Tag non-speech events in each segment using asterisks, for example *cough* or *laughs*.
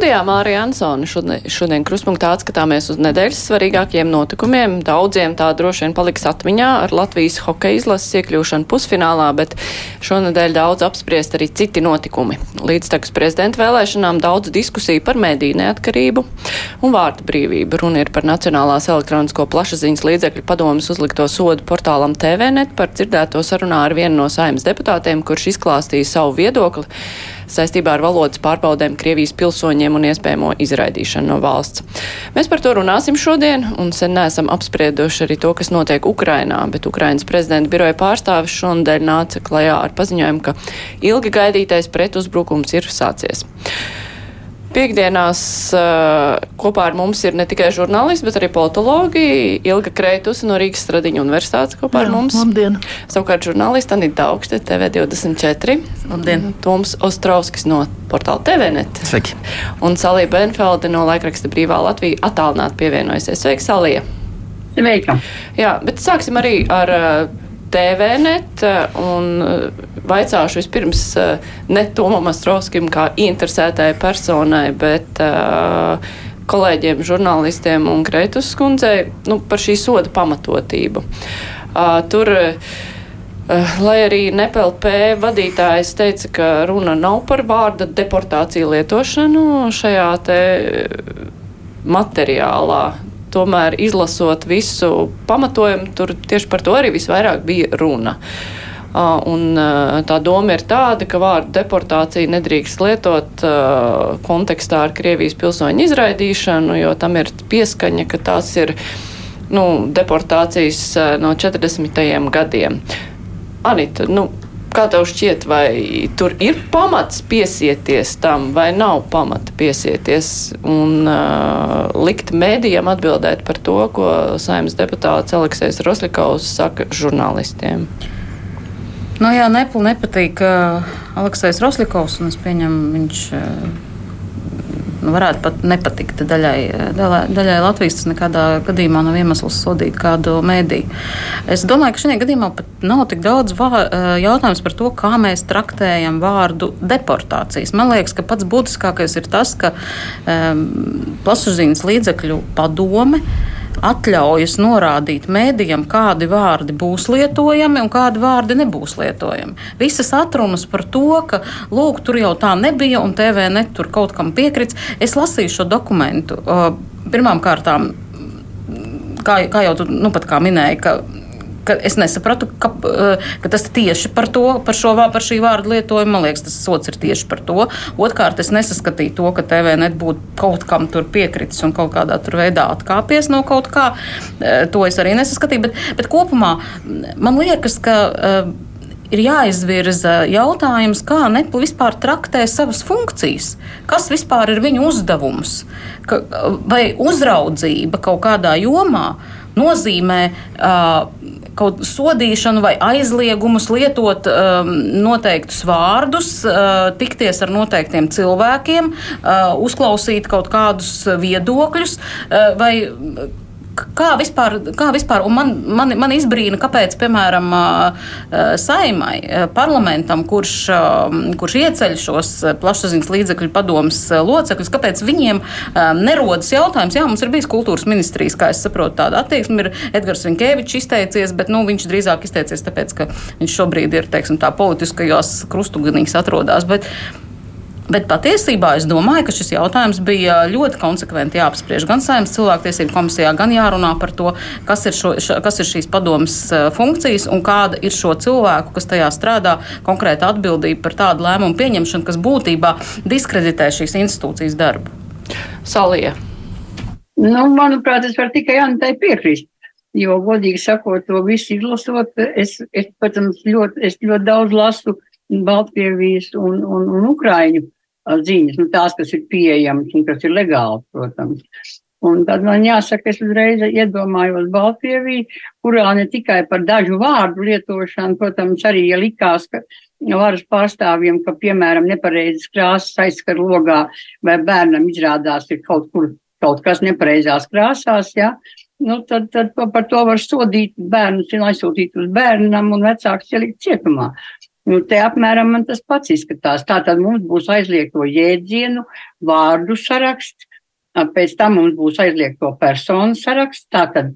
Studijā Mārija Ansona šodien, šodien krustpunktā atskatāmies uz nedēļas svarīgākiem notikumiem. Daudziem tā droši vien paliks atmiņā ar Latvijas hokeja izlases iekļūšanu pusfinālā, bet šonadēļ daudz apspriest arī citi notikumi. Līdztekus prezidenta vēlēšanām daudz diskusiju par mediju neatkarību un vārdu brīvību. Runa ir par Nacionālās elektronisko plašsaziņas līdzekļu padomas uzlikto sodu portālam TVNet par dzirdēto sarunā ar vienu no saimnes deputātiem, kurš izklāstīja savu viedokli saistībā ar valodas pārbaudēm Krievijas pilsoņiem un iespējamo izraidīšanu no valsts. Mēs par to runāsim šodien, un sen neesam apsprieduši arī to, kas notiek Ukrainā, bet Ukrainas prezidenta biroja pārstāvis šonadēļ nāca klajā ar paziņojumu, ka ilgi gaidītais pretuzbrukums ir sācies. Piektdienās uh, kopā ar mums ir ne tikai žurnālisti, bet arī politologi. Ilga Kreitus no Rīgas Stradiņa universitātes kopā Jā, ar mums. Labdien! Savukārt žurnālisti Anita Augste, TV24. Labdien! Toms Ostrovskis no portāla TVNet. Sveiki! Un Salija Benfelde no laikraksta Brīvā Latvija attālināt pievienojusies. Sveiki, Salija! Sveika! Jā, bet sāksim arī ar uh, TVNet un uh, vaicāšu vispirms uh, ne Tomam Astrovskim kā interesētai personai, bet kolēģiem, žurnālistiem un Kreitus skundzei nu, par šī soda pamatotību. Tur Lai arī NPLP vadītājs teica, ka runa nav par vārda deportāciju lietošanu šajā te materiālā, tomēr izlasot visu pamatojumu, tur tieši par to arī visvairāk bija runa. Un tā doma ir tāda, ka vārdu deportācija nedrīkst lietot kontekstā ar Krievijas pilsoņu izraidīšanu, jo tam ir pieskaņa, ka tās ir nu, deportācijas no 40. gadiem. Anita, nu, Kā tev šķiet, vai tur ir pamats piesieties tam, vai nav pamata piesieties un uh, likt mēdījiem atbildēt par to, ko saimnes deputāts Aleksis Roslikovs saka žurnālistiem? Nu, jā, Nepli nepatīk uh, Aleksis Roslikovs, un es pieņemu, viņš. Uh, nu, varētu pat nepatikt daļai, daļai, daļai Latvijas. Tas nekādā gadījumā nav iemesls sodīt kādu mēdīju. Es domāju, ka šajā gadījumā pat nav tik daudz eh, jautājums par to, kā mēs traktējam vārdu deportācijas. Man liekas, ka pats būtiskākais ir tas, ka um, plašsaziņas līdzekļu padome atļaujas norādīt mēdījam, kādi vārdi būs lietojami un kādi vārdi nebūs lietojami. Visas atrunas par to, ka lūk, tur jau tā nebija un TV net tur kaut kam piekrits. Es lasīju šo dokumentu. Pirmām kārtām, kā, kā jau tu nu, pat kā minēji, ka ka es nesapratu, ka, eh, ka tas tieši par to, par, šo, par šī vārdu lietojumu, man liekas, tas sots ir tieši par to. Otrkārt, es nesaskatīju to, ka TV net būtu kaut kam tur piekritis un kaut kādā veidā atkāpies no kaut kā. Eh, to es arī nesaskatīju, bet, bet kopumā man liekas, ka eh, ir jāizvirza jautājums, kā Nepli vispār traktē savas funkcijas, kas vispār ir viņu uzdevums, ka, vai uzraudzība kaut kādā jomā nozīmē uh, kaut sodīšanu vai aizliegumus lietot um, noteiktus vārdus, uh, tikties ar noteiktiem cilvēkiem, uh, uzklausīt kaut kādus viedokļus uh, vai kā vispār, kā vispār un man, man, man izbrīna, kāpēc, piemēram, saimai, parlamentam, kurš, kurš ieceļ šos plašsaziņas līdzekļu padomus locekļus, kāpēc viņiem nerodas jautājums, jā, mums ir bijis kultūras ministrijas, kā es saprotu, tāda attieksme ir Edgars Rinkēvičs izteicies, bet, nu, viņš drīzāk izteicies tāpēc, ka viņš šobrīd ir, teiksim, tā politiskajos krustugunīs atrodas. Bet, Bet patiesībā es domāju, ka šis jautājums bija ļoti konsekventi jāapspriež gan Saimnes cilvēktiesību komisijā, gan jārunā par to, kas ir, šo, kas ir šīs padomas funkcijas un kāda ir šo cilvēku, kas tajā strādā, konkrēta atbildība par tādu lēmumu pieņemšanu, kas būtībā diskreditē šīs institūcijas darbu. Salija. Nu, manuprāt, es varu tikai Antai piekrist. Jo, godīgi sakot, to visu izlasot, es, es, protams, ļoti, es ļoti daudz lasu Baltkrievijas un, un, un Ukraiņu ziņas, nu, tās, kas ir pieejamas un kas ir legāli, protams. Un tad man jāsaka, es uzreiz iedomājos Baltkrieviju, kurā ne tikai par dažu vārdu lietošanu, protams, arī ja likās, ka varas pārstāvjiem, ka, piemēram, nepareizas krāsas aizskar logā vai bērnam izrādās ir kaut kur kaut kas nepareizās krāsās, ja, nu, tad, tad par to var sodīt bērnus un aizsūtīt uz bērnam un vecāks ielikt cietumā. Nu, te apmēram man tas pats izskatās. Tātad mums būs aizliegto jēdzienu, vārdu saraksts, pēc tam mums būs aizliegto personu saraksts, tātad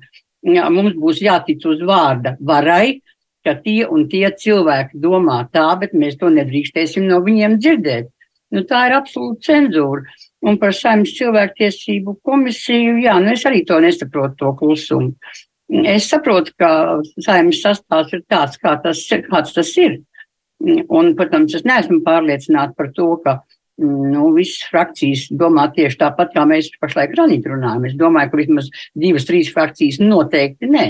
jā, mums būs jātic uz vārda varai, ka tie un tie cilvēki domā tā, bet mēs to nedrīkstēsim no viņiem dzirdēt. Nu, tā ir absolūta cenzūra. Un par saimnes cilvēktiesību komisiju, jā, nu es arī to nesaprotu, to klusumu. Es saprotu, ka saimnes sastāvs ir tāds, kā tas, kāds tas ir. Un, protams, es neesmu pārliecināta par to, ka nu, visas frakcijas domā tieši tāpat, kā mēs pašlaik runājam. Es domāju, ka vismaz divas, trīs frakcijas noteikti nē.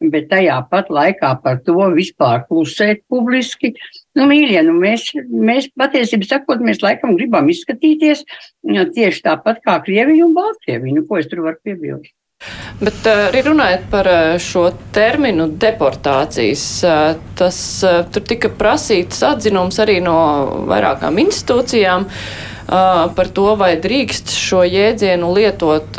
Bet tajā pat laikā par to vispār klusēt publiski. Nu, mīļie, nu mēs, mēs patiesībā sakot, mēs laikam gribam izskatīties tieši tāpat kā Krievija un Baltkrievija. Nu, ko es tur varu piebilst? Bet eh, arī runājot par eh, šo terminu deportācijas, eh, tas tur tika prasīts atzinums arī no vairākām institūcijām. Uh, par to, vai drīkst šo jēdzienu lietot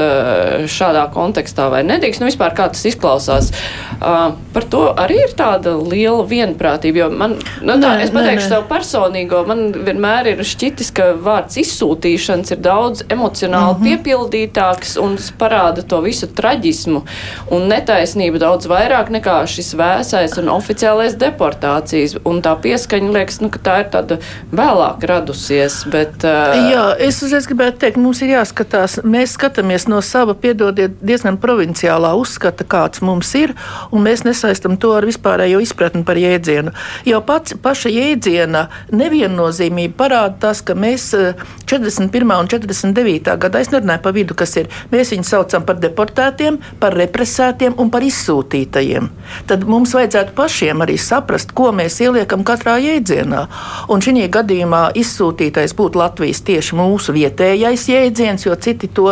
šādā kontekstā vai nedrīkst. Nu, vispār kā tas izklausās. Par to arī ir tāda liela vienprātība, man, nu, tā, nē, es pateikšu nē, nē. savu personīgo, man vienmēr ir šķitis, ka vārds izsūtīšanas ir daudz emocionāli mm -hmm. piepildītāks un parāda to visu traģismu un netaisnību daudz vairāk nekā šis vēsais un oficiālais deportācijas. Un tā pieskaņa liekas, nu, ka tā ir tāda vēlāk radusies, bet uh, Jā, es uzreiz gribētu teikt, mums ir jāskatās. Mēs skatāmies no sava, piedodiet, diezgan provinciālā uzskata, kāds mums ir, un mēs nesaistam to ar vispārējo izpratni par jēdzienu. Jau pats paša jēdziena neviennozīmība parāda tas, ka mēs 41. Eh, un 49. gadā, es nerunāju pa vidu, kas ir, mēs viņus saucam par deportētiem, par represētiem un par izsūtītajiem. Tad mums vajadzētu pašiem arī saprast, ko mēs ieliekam katrā jēdzienā. Un šī gadījumā izsūtītais būtu Latvijas tieši mūsu vietējais jēdziens, jo citi to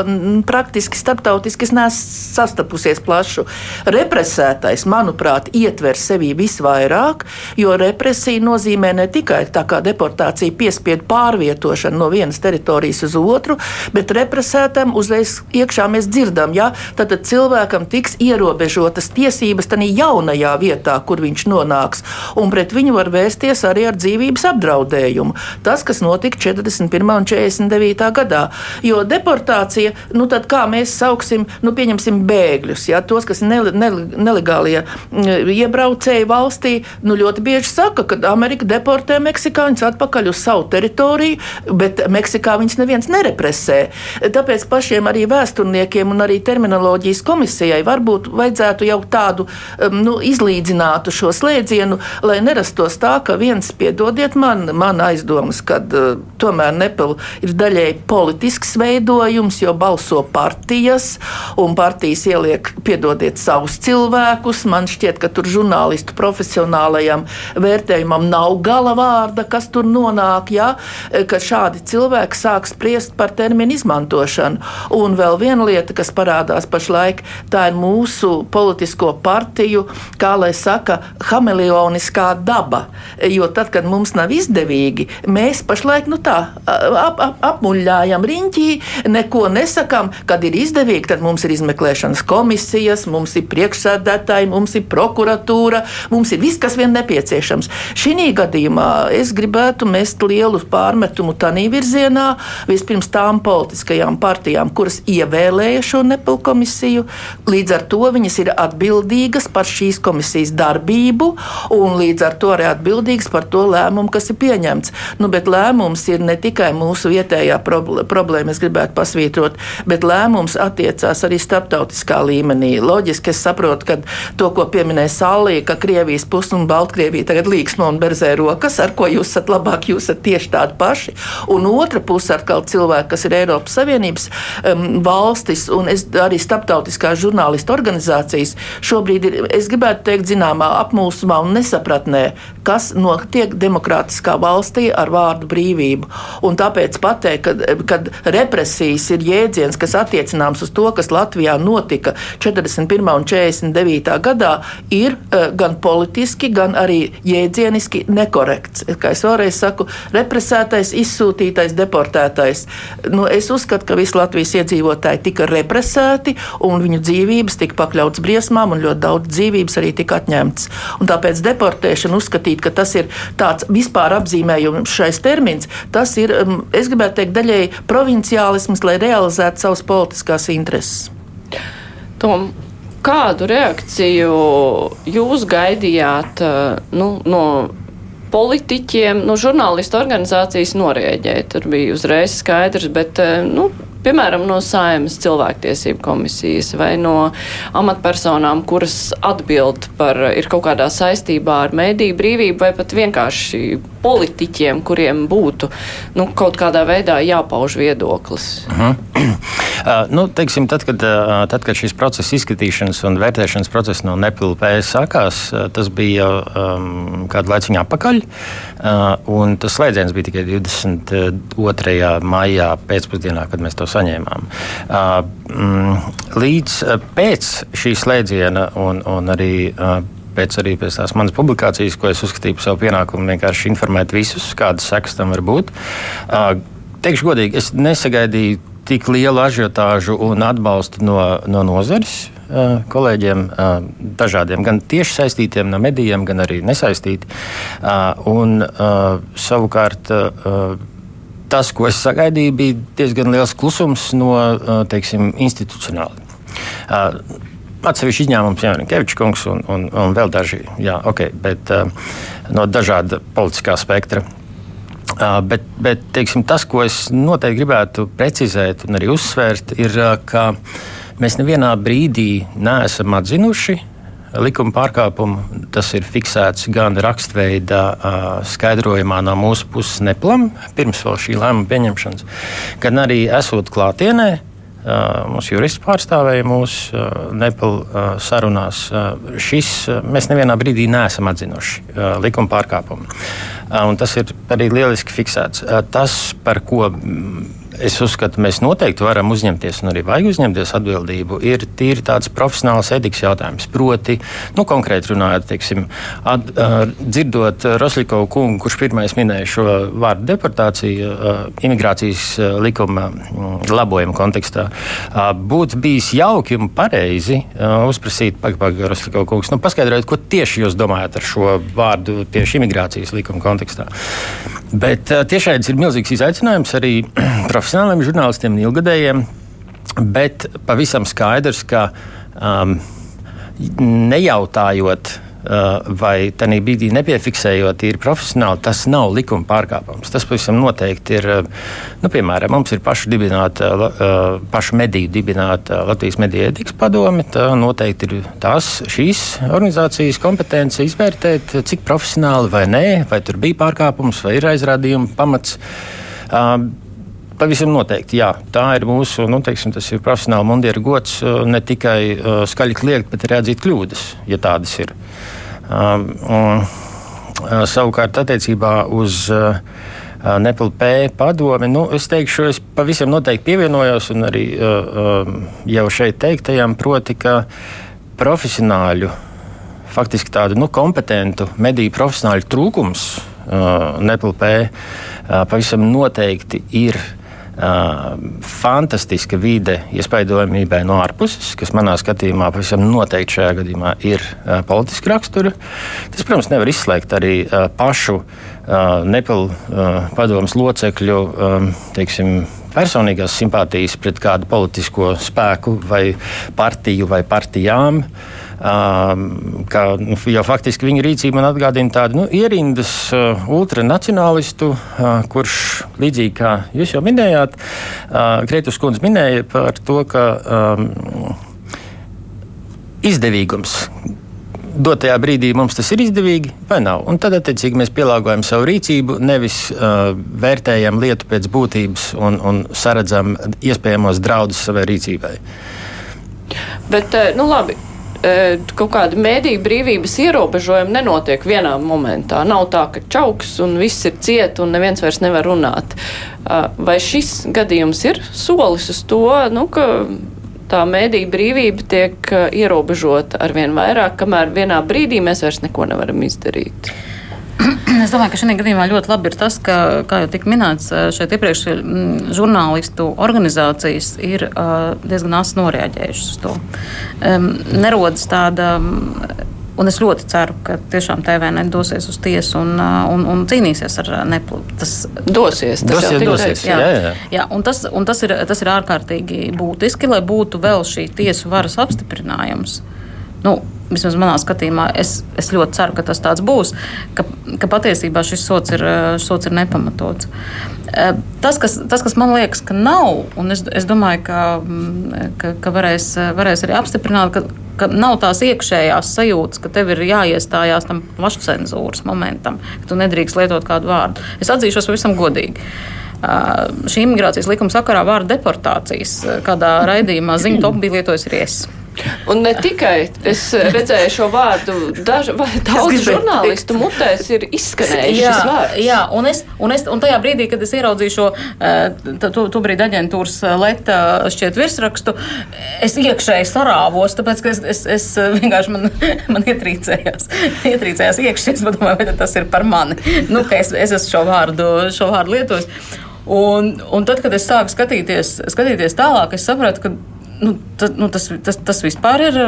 praktiski starptautiski neesmu sastapusies plašu. Represētais, manuprāt, ietver sevī visvairāk, jo represija nozīmē ne tikai tā kā deportācija piespiedu pārvietošanu no vienas teritorijas uz otru, bet represētam uzreiz iekšā mēs dzirdam, ja tad cilvēkam tiks ierobežotas tiesības tajā jaunajā vietā, kur viņš nonāks, un pret viņu var vērsties arī ar dzīvības apdraudējumu. Tas, kas notika 41. Un 49. gadā. Jo deportācija, nu tad kā mēs sauksim, nu pieņemsim bēgļus, ja, tos, kas ne, ne, nelegālie mm, iebraucēji valstī, nu ļoti bieži saka, ka Amerika deportē meksikāņus atpakaļ uz savu teritoriju, bet Meksikā viņus neviens nerepresē. Tāpēc pašiem arī vēsturniekiem un arī terminoloģijas komisijai varbūt vajadzētu jau tādu mm, nu, izlīdzinātu šo slēdzienu, lai nerastos tā, ka viens, piedodiet man, man aizdomas, ka uh, tomēr Nepal ir daļēji politisks veidojums, jo balso partijas, un partijas ieliek, piedodiet, savus cilvēkus. Man šķiet, ka tur žurnālistu profesionālajam vērtējumam nav gala vārda, kas tur nonāk, ja, ka šādi cilvēki sāk spriest par terminu izmantošanu. Un vēl viena lieta, kas parādās pašlaik, tā ir mūsu politisko partiju, kā lai saka, hameleoniskā daba. Jo tad, kad mums nav izdevīgi, mēs pašlaik nu tā ap, ap, apmuļājam riņķī, neko nesakām. Kad ir izdevīgi, tad mums ir izmeklēšanas komisijas, mums ir priekšsēdētāji, mums ir prokuratūra, mums ir viss, kas vien nepieciešams. Šī gadījumā es gribētu mest lielu pārmetumu tādā virzienā, vispirms tām politiskajām partijām, kuras ievēlēja šo nepilnu komisiju. Līdz ar to viņas ir atbildīgas par šīs komisijas darbību un līdz ar to arī atbildīgas par to lēmumu, kas ir pieņemts. Nu, bet lēmums ir ne tikai mūsu vietējā problēma, es gribētu pasvītrot, bet lēmums attiecās arī starptautiskā līmenī. Loģiski es saprotu, ka to, ko pieminēja Sālī, ka Krievijas puse un Baltkrievija tagad līksmo un berzē rokas, ar ko jūs esat labāk, jūs esat tieši tādi paši. Un otra puse atkal cilvēki, kas ir Eiropas Savienības um, valstis un es, arī starptautiskās žurnālistu organizācijas, šobrīd ir, es gribētu teikt, zināmā apmūsumā un nesapratnē, kas notiek demokrātiskā valstī ar vārdu brīvību. Un tāpēc pateikt, ka, represijas ir jēdziens, kas attiecināms uz to, kas Latvijā notika 41. un 49. gadā, ir uh, gan politiski, gan arī jēdzieniski nekorekts. Kā es vēlreiz saku, represētais, izsūtītais, deportētais. Nu, es uzskatu, ka visi Latvijas iedzīvotāji tika represēti un viņu dzīvības tika pakļautas briesmām, un ļoti daudz dzīvības arī tika atņemtas. Un tāpēc deportēšana uzskatīt šķiet, ka tas ir tāds vispār apzīmējums šais termins. Tas ir, um, es gribētu teikt, daļēji provinciālisms, lai realizētu savas politiskās intereses. Tom, kādu reakciju jūs gaidījāt nu, no politiķiem, no žurnālistu organizācijas norēģēt? Tur bija uzreiz skaidrs, bet nu, piemēram, no Saimas cilvēktiesību komisijas vai no amatpersonām, kuras atbild par, ir kaut kādā saistībā ar mēdīju brīvību, vai pat vienkārši politiķiem, kuriem būtu nu, kaut kādā veidā jāpauž viedoklis? Uh -huh. *clears throat* uh, nu, teiksim, tad, kad, uh, tad, kad šis process izskatīšanas un vērtēšanas process no nepilnspējas sākās, uh, tas bija um, kādu laiciņu atpakaļ. Uh, tas slēdziens bija tikai 22. maijā pēcpusdienā, kad mēs to saņēmām. Mm, līdz pēc šī slēdziena un, un arī pēc, arī pēc tās manas publikācijas, ko es uzskatīju par savu pienākumu, vienkārši informēt visus, kādas sekas tam var būt. Teikšu godīgi, es nesagaidīju tik lielu ažiotāžu un atbalstu no, no nozares kolēģiem, dažādiem, gan tieši saistītiem no medijiem, gan arī nesaistīti. Un, savukārt, tas, ko es sagaidīju, bija diezgan liels klusums no teiksim, institucionāli. Atsevišķi izņēmums, Jā, Kevičs kungs un, un, un vēl daži, jā, okay, bet no dažāda politiskā spektra. Bet, bet teiksim, tas, ko es noteikti gribētu precizēt un arī uzsvērt, ir, ka mēs nevienā brīdī neesam atzinuši, likuma pārkāpumu. Tas ir fiksēts gan rakstveida skaidrojumā no mūsu puses neplam, pirms vēl šī lēmuma pieņemšanas, gan arī esot klātienē. Mūsu jurists pārstāvēja mūsu nepilnā sarunās. Šis mēs nevienā brīdī neesam atzinuši likuma pārkāpumu. Un tas ir arī lieliski fiksēts. Tas, par ko es uzskatu, mēs noteikti varam uzņemties, un arī vajag uzņemties atbildību, ir tīri tāds profesionāls etikas jautājums. Proti, nu, konkrēti runājot, teiksim, at, uh, dzirdot Roslikovu kungu, kurš pirmais minēja šo vārdu deportāciju uh, imigrācijas uh, likuma labojuma kontekstā, uh, būtu bijis jauki un pareizi uh, uzprasīt, pagaidām, Roslikovu kungs, nu, paskaidrojiet, ko tieši jūs domājat ar šo vārdu tieši imigrācijas likuma kontekstā. Bet uh, tiešām ir milzīgs izaicinājums arī *clears throat* profesionāli profesionāliem žurnālistiem un ilgadējiem, bet pavisam skaidrs, ka um, nejautājot. Uh, vai tādā brīdī nepiefiksējot, ir profesionāli, tas nav likuma pārkāpums. Tas pavisam noteikti ir. Uh, nu, piemēram, mums ir pašu dibināta, uh, pašu mediju dibināta Latvijas mediju ētikas padome. Tā noteikti ir tās šīs organizācijas kompetence izvērtēt, cik profesionāli vai nē, vai tur bija pārkāpums, vai ir aizrādījuma pamats. Pavisam noteikti, jā. Tā ir mūsu, nu, teiksim, tas ir profesionāla mundiera gods uh, ne tikai uh, skaļi kliegt, bet arī atzīt kļūdas, ja tādas ir. Um, un, uh, savukārt, attiecībā uz uh, NPLP padomi, nu, es teikšu, es pavisam noteikti pievienojos un arī uh, jau šeit teiktajam, proti, ka profesionāļu, faktiski tādu nu, kompetentu mediju profesionāļu trūkums uh, NPLP uh, pavisam noteikti ir fantastiska vide iespaidojamībai no ārpuses, kas manā skatījumā pavisam noteikti šajā gadījumā ir politiska rakstura. Tas, protams, nevar izslēgt arī pašu uh, padomus locekļu teiksim, personīgās simpātijas pret kādu politisko spēku vai partiju vai partijām. Uh, ka nu, jau faktiski viņa rīcība man atgādina tādu nu, ierindas uh, ultranacionālistu, uh, kurš līdzīgi kā jūs jau minējāt, uh, Krietus kundze minēja par to, ka um, izdevīgums dotajā brīdī mums tas ir izdevīgi vai nav. Un tad, attiecīgi, mēs pielāgojam savu rīcību, nevis uh, vērtējam lietu pēc būtības un, un saredzam iespējamos draudus savai rīcībai. Bet, nu labi, kaut kāda mēdīņa brīvības ierobežojuma nenotiek vienā momentā. Nav tā, ka čauks un viss ir ciet un neviens vairs nevar runāt. E, vai šis gadījums ir solis uz to, nu, ka tā mēdīņa brīvība tiek e, ierobežota ar vien vairāk, kamēr vienā brīdī mēs vairs neko nevaram izdarīt? Es domāju, ka šajā gadījumā ļoti labi ir tas, ka, kā jau tika minēts, šeit iepriekš mm, žurnālistu organizācijas ir diezgan asi noreaģējušas uz to. Nerodas tāda Un es ļoti ceru, ka tiešām TVN dosies uz tiesu un, un, un cīnīsies ar neplu. Tas dosies. Tas dosies, dosies jā. Jā, jā. Jā, un tas, un tas, ir, tas ir ārkārtīgi būtiski, lai būtu vēl šī tiesu varas apstiprinājums. Nu, vismaz manā skatījumā, es, es ļoti ceru, ka tas tāds būs, ka, ka patiesībā šis sots ir, sots ir nepamatots. Tas kas, tas, kas man liekas, ka nav, un es, es domāju, ka, ka, ka varēs, varēs arī apstiprināt, ka, ka nav tās iekšējās sajūtas, ka tev ir jāiestājās tam pašcensūras momentam, ka tu nedrīkst lietot kādu vārdu. Es atzīšos pavisam godīgi. Uh, šī imigrācijas likuma sakarā vārdu deportācijas kādā raidījumā ziņu top bija lietojis arī es. Un ne tikai es redzēju šo vārdu, daži, daudz žurnālistu mutēs ir izskanējis jā, šis vārds. Jā, un, es, un, es, un tajā brīdī, kad es ieraudzīju šo to, to brīdi aģentūras leta šķiet virsrakstu, es iekšēji sarāvos, tāpēc, ka es, es, es vienkārši man, *laughs* man ietrīcējās, ietrīcējās iekšēji, es domāju, vai tas ir par mani. Nu, ka es, es esmu šo vārdu, šo vārdu lietojis. Un, un tad, kad es sāku skatīties, skatīties tālāk, es sapratu, ka nu, tas, nu, tas, tas, tas, vispār ir,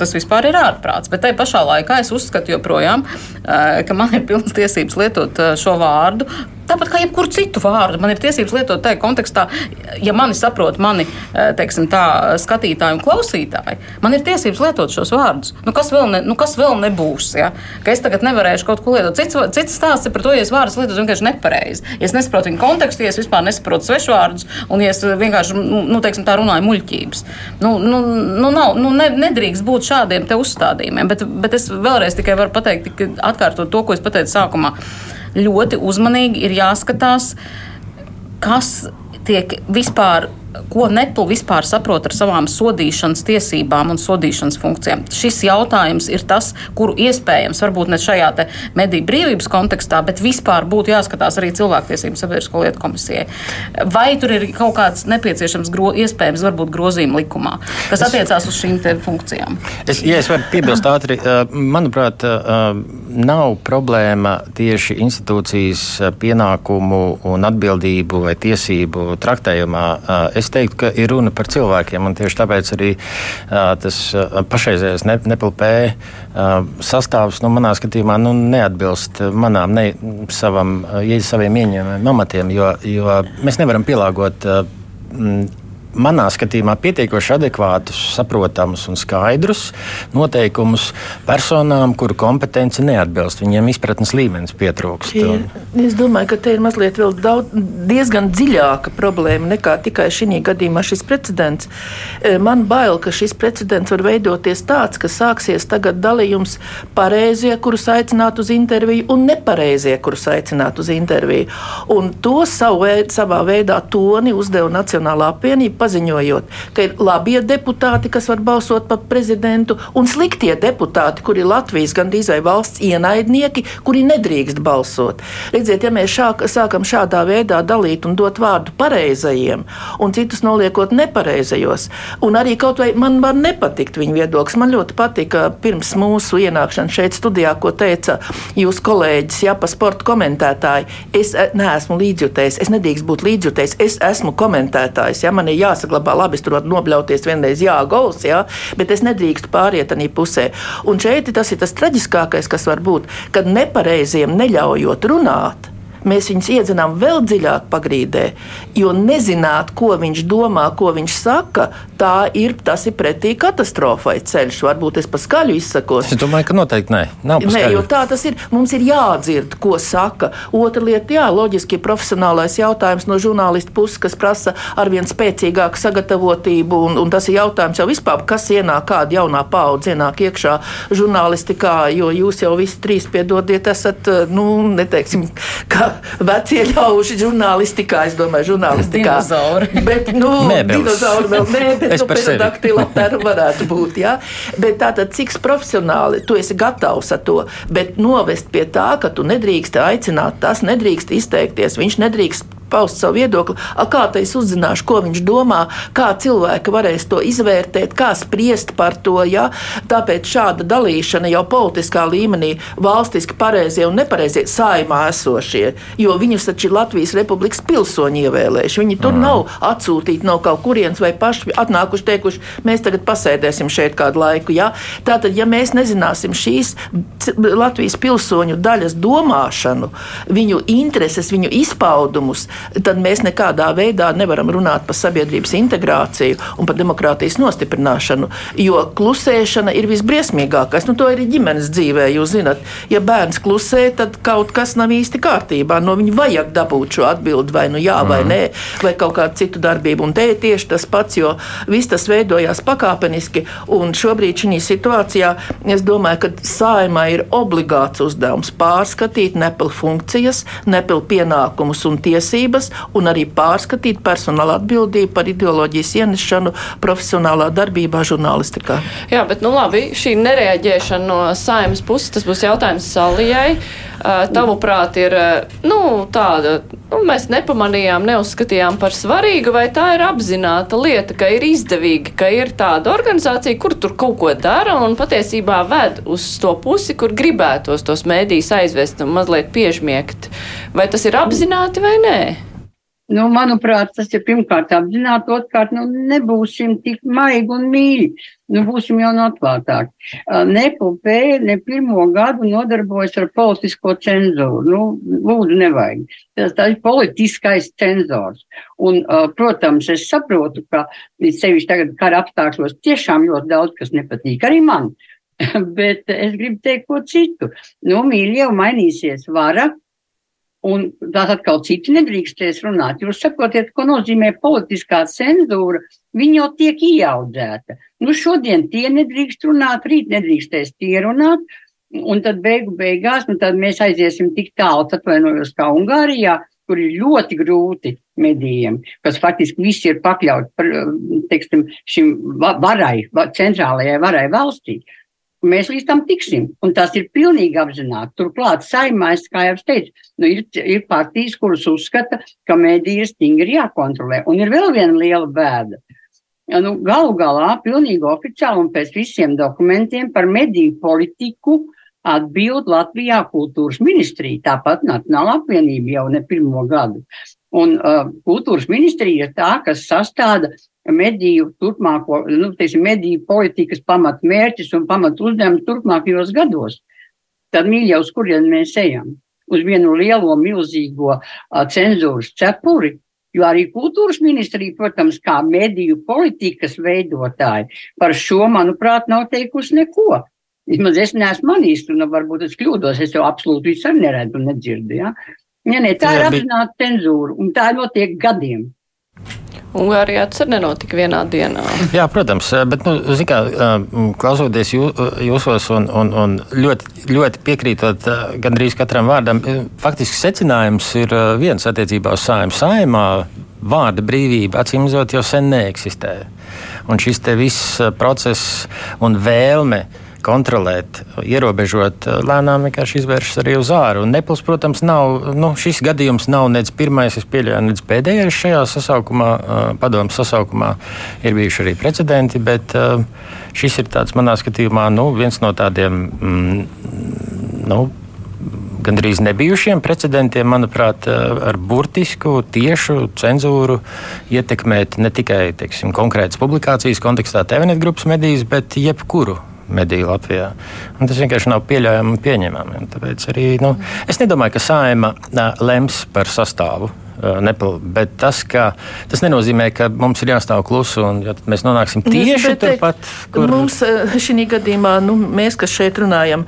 tas vispār ir ārprāts. Bet tajā pašā laikā es uzskatu joprojām, ka man ir pilnas tiesības lietot šo vārdu Tāpat kā jebkuru citu vārdu, man ir tiesības lietot tajā kontekstā, ja mani saprot mani eh, teiksim, tā, skatītāji un klausītāji. Man ir tiesības lietot šos vārdus. Nu, kas, vēl ne, nu, kas vēl nebūs? Ja? Ka es tagad nevarēšu kaut ko lietot. Cits, cits stāsts ir par to, ja es vārdus lietotu vienkārši nepareizi. Ja es nesaprotu viņu kontekstu, ja es vispār nesaprotu svešvārdus, un ja es vienkārši nu, nu teiksim, tā runāju muļķības. Nu, nu, nu, nav, nu, ne, nedrīkst būt šādiem uzstādījumiem. Bet, bet es vēlreiz tikai varu pateikt, atkārtot to, ko es pateicu sākumā ļoti uzmanīgi ir jāskatās, kas tiek vispār ko Nepal vispār saprot ar savām sodīšanas tiesībām un sodīšanas funkcijām. Šis jautājums ir tas, kuru iespējams, varbūt ne šajā mediju brīvības kontekstā, bet vispār būtu jāskatās arī cilvēktiesību sabiedrisko lietu komisijai. Vai tur ir kaut kāds nepieciešams, gro, iespējams, varbūt grozījuma likumā, kas attiecās uz šīm funkcijām? Es, ja es varu piebilst ātri, manuprāt, nav problēma tieši institūcijas pienākumu un atbildību vai tiesību traktējumā. Es teiktu, ka ir runa par cilvēkiem, tieši tāpēc arī uh, tas uh, pašreizējais ne, nepilpē uh, sastāvs, nu, manā skatījumā, nu, neatbilst manām, ne savam, saviem ieņēmumiem, amatiem, jo, jo mēs nevaram pielāgot. Uh, manā skatījumā pietiekoši adekvātus, saprotamus un skaidrus noteikumus personām, kuru kompetence neatbilst. Viņiem izpratnes līmenis pietrūkst. Ir, es domāju, ka te ir mazliet daudz, diezgan dziļāka problēma nekā tikai šī gadījumā šis precedents. E, man bail, ka šis precedents var veidoties tāds, ka sāksies tagad dalījums pareizie, kurus aicināt uz interviju, un nepareizie, kurus aicināt uz interviju. Un to savu savā veidā toni uzdeva Nacionālā apvienība paziņojot, ka ir labie deputāti, kas var balsot par prezidentu, un sliktie deputāti, kuri ir Latvijas gandrīz vai valsts ienaidnieki, kuri nedrīkst balsot. Redziet, ja mēs šā, sākam šādā veidā dalīt un dot vārdu pareizajiem, un citus noliekot nepareizajos, un arī kaut vai man var nepatikt viņa viedoklis. Man ļoti patika pirms mūsu ienākšanas šeit studijā, ko teica jūsu kolēģis, ja pa sporta komentētāji. Es eh, neesmu līdzjutējs, es nedrīkst būt līdzjutējs, es esmu komentētājs. Ja man ir jā jāsaglabā. Labi, es tur varu nobļauties vienreiz, jā, gols, jā, bet es nedrīkstu pāriet arī pusē. Un šeit tas ir tas traģiskākais, kas var būt, kad nepareiziem neļaujot runāt mēs viņus iedzinām vēl dziļāk pagrīdē, jo nezināt, ko viņš domā, ko viņš saka, tā ir, tas ir pretī katastrofai ceļš. Varbūt es paskaļu izsakos. Es domāju, ka noteikti nē. Nē, jo tā tas ir. Mums ir jādzird, ko saka. Otra lieta, jā, loģiski profesionālais jautājums no žurnālista puses, kas prasa arvien spēcīgāku sagatavotību, un, un tas ir jautājums jau vispār, kas ienāk, kāda jaunā paudze ienāk iekšā žurnālistikā, jo jūs jau visi trīs piedodiet, esat, nu, neteiksim, kā vecie ļauži žurnālistikā. Es domāju, žurnālistikā. Dinozauri. Bet, nu, dinozauri vēl nē, bet nu, pterodaktila tā varētu būt. Jā. Bet tātad, cik profesionāli tu esi gatavs ar to, bet novest pie tā, ka tu nedrīkst aicināt, tas nedrīkst izteikties, viņš nedrīkst paust savu viedokli. A, kā tā es uzzināšu, ko viņš domā, kā cilvēki varēs to izvērtēt, kā spriest par to. Ja? Tāpēc šāda dalīšana jau politiskā līmenī valstiski pareizie un nepareizie saimā esošie, jo viņus taču ir Latvijas Republikas pilsoņi ievēlējuši. Viņi tur mm. nav atsūtīti no kaut kurienes vai paši atnākuši teikuši, mēs tagad pasēdēsim šeit kādu laiku. Ja? Tātad, ja mēs nezināsim šīs Latvijas pilsoņu daļas domāšanu, viņu intereses, viņu izpaudumus, tad mēs nekādā veidā nevaram runāt par sabiedrības integrāciju un par demokrātijas nostiprināšanu. Jo klusēšana ir visbriesmīgākais. Nu, to ir ģimenes dzīvē. Jūs zināt, ja bērns klusē, tad kaut kas nav īsti kārtībā. No viņa vajag dabūt šo atbildi, vai nu jā, vai mm. nē, vai kaut kādu citu darbību. Un te ir tieši tas pats, jo viss tas veidojās pakāpeniski. Un šobrīd šī situācijā es domāju, ka saimai ir obligāts uzdevums pārskatīt nepil funkcijas, nepil pienākumus un tiesības, un arī pārskatīt personāla atbildību par ideoloģijas ienešanu profesionālā darbībā žurnālistikā. Jā, bet nu labi, šī nereaģēšana no saimas puses, tas būs jautājums Salijai. Tavuprāt, ir nu, tāda, nu, mēs nepamanījām, neuzskatījām par svarīgu, vai tā ir apzināta lieta, ka ir izdevīgi, ka ir tāda organizācija, kur tur kaut ko dara un patiesībā ved uz to pusi, kur gribētos tos mēdīs aizvest un mazliet piežmiegt. Vai tas ir apzināti vai nē? Nu, manuprāt, tas ir pirmkārt apzināti, otrkārt, nu, nebūsim tik maigi un mīļi. Nu, būsim jau atklātāki. Ne PUP, ne pirmo gadu nodarbojas ar politisko cenzūru. Nu, lūdzu, nevajag. Tas, tas ir politiskais cenzors. Un, protams, es saprotu, ka sevišķi tagad kara apstākļos tiešām ļoti daudz, kas nepatīk arī man. *laughs* Bet es gribu teikt ko citu. Nu, mīļi, jau mainīsies vara Un tās atkal citi nedrīkstēs runāt. Jūs saprotat, ko nozīmē politiskā cenzūra? Viņa jau tiek ieaudzēta. Nu, šodien tie nedrīkst runāt, rīt nedrīkstēs tie runāt. Un tad beigu beigās, nu tad mēs aiziesim tik tālu, atvainojos, kā Ungārijā, kur ir ļoti grūti medijiem, kas faktiski visi ir pakļauti par, teiksim, šim varai, centrālajai varai valstī. Uh, Mēs līdz tam tiksim, un tas ir pilnīgi apzināti. Turklāt, saimēs, kā jau teicu, nu, ir, ir partijas, kuras uzskata, ka mēdī ir stingri jākontrolē. Un ir vēl viena liela bēda. Nu, galu galā, pilnīgi oficiāli un pēc visiem dokumentiem par mediju politiku atbild Latvijā kultūras ministrija, tāpat Nacionāla apvienība jau ne pirmo gadu. Un uh, kultūras ministrija ir tā, kas sastāda mediju turpmāko, nu, teiksim, mediju politikas pamatmērķis un pamat uzdevums turpmākajos gados. Tad, mīļie, uz kurien mēs ejam? Uz vienu lielo, milzīgo cenzūras cepuri, jo arī kultūras ministrija, protams, kā mediju politikas veidotāji, par šo, manuprāt, nav teikusi neko. Vismaz es neesmu manījis, un varbūt es kļūdos, es jau absolūti visu neredzu un nedzirdu. Ja? Ja, ne, tā ir apzināta cenzūra, un tā notiek gadiem. Ungārijā tas arī nenotika vienā dienā. *laughs* Jā, protams, bet, nu, kā, klausoties jū, jūsos un, un, un ļoti, ļoti piekrītot gandrīz katram vārdam, faktiski secinājums ir viens attiecībā uz sājuma. Sājumā vārda brīvība acīm redzot jau sen neeksistē. Un šis viss process un vēlme kontrolēt, ierobežot, lēnām vienkārši izvēršas arī uz āru. Un Nepils, protams, nav, nu, šis gadījums nav nec pirmais, es pieļauju, nec pēdējais šajā sasaukumā, padomu sasaukumā. Ir bijuši arī precedenti, bet šis ir tāds manā skatījumā nu, viens no tādiem. Mm, nu, gandrīz nebijušiem precedentiem, manuprāt, ar burtisku, tiešu cenzūru ietekmēt ne tikai teiksim, konkrētas publikācijas kontekstā, TVNet grupas medijas, bet jebkuru mediju Latvijā. Un tas vienkārši nav pieļaujami un pieņemami. Un tāpēc arī nu, es nedomāju, ka saima lems par sastāvu nepil, bet tas, ka, tas nenozīmē, ka mums ir jāstāv klusu un ja mēs nonāksim tieši turpat, kur mums šī gadījumā, nu, mēs, kas šeit runājam,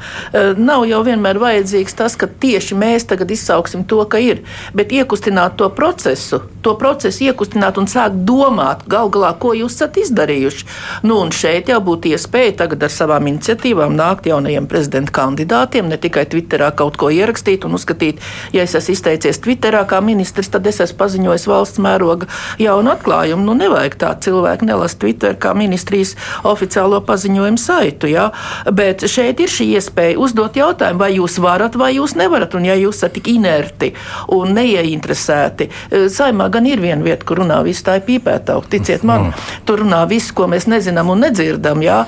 nav jau vienmēr vajadzīgs tas, ka tieši mēs tagad izsauksim to, ka ir, bet iekustināt to procesu, to procesu iekustināt un sākt domāt gal galā, ko jūs esat izdarījuši. Nu, un šeit jau būtu iespēja tagad ar savām iniciatīvām nākt jaunajiem prezidenta kandidātiem, ne tikai Twitterā kaut ko ierakstīt un uzskatīt, ja es esmu izteicies Twitterā kā ministrs, tad es esmu paziņojis valsts mēroga jaunu atklājumu. Nu, nevajag tā cilvēku nelast Twitter kā ministrijas oficiālo paziņojumu saitu. Ja? Bet šeit ir šī iespēja uzdot jautājumu, vai jūs varat vai jūs nevarat. Un ja jūs esat tik inerti un neieinteresēti, eh, saimā gan ir viena vieta, kur runā viss tā ir pīpēta. Ticiet man, mm. tur runā viss, ko mēs nezinām un nedzirdam. Jā.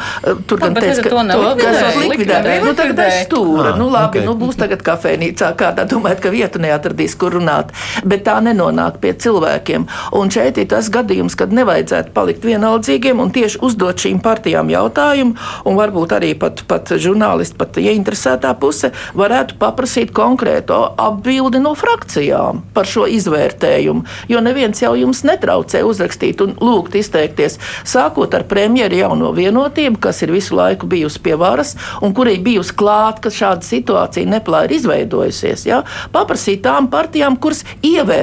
Tur gan teica, ka to esat likvidējuši. Nu, tagad aiz stūra. Ah, nu, labi, okay. nu, būs tagad kafejnīcā kādā, domājat, ka vietu neatradīs, kur runāt. Bet tā nenonāk pie cilvēkiem. Un šeit ir tas gadījums, kad nevajadzētu palikt vienaldzīgiem un tieši uzdot šīm partijām jautājumu, un varbūt arī pat, pat žurnālisti, pat ieinteresētā puse varētu paprasīt konkrēto atbildi no frakcijām par šo izvērtējumu. Jo neviens jau jums netraucē uzrakstīt un lūgt izteikties, sākot ar premjeru jauno vienotību, kas ir visu laiku bijusi pie varas un kurai bijusi klāt, ka šāda situācija neplā ir izveidojusies. Ja? Paprasīt tām partijām, kuras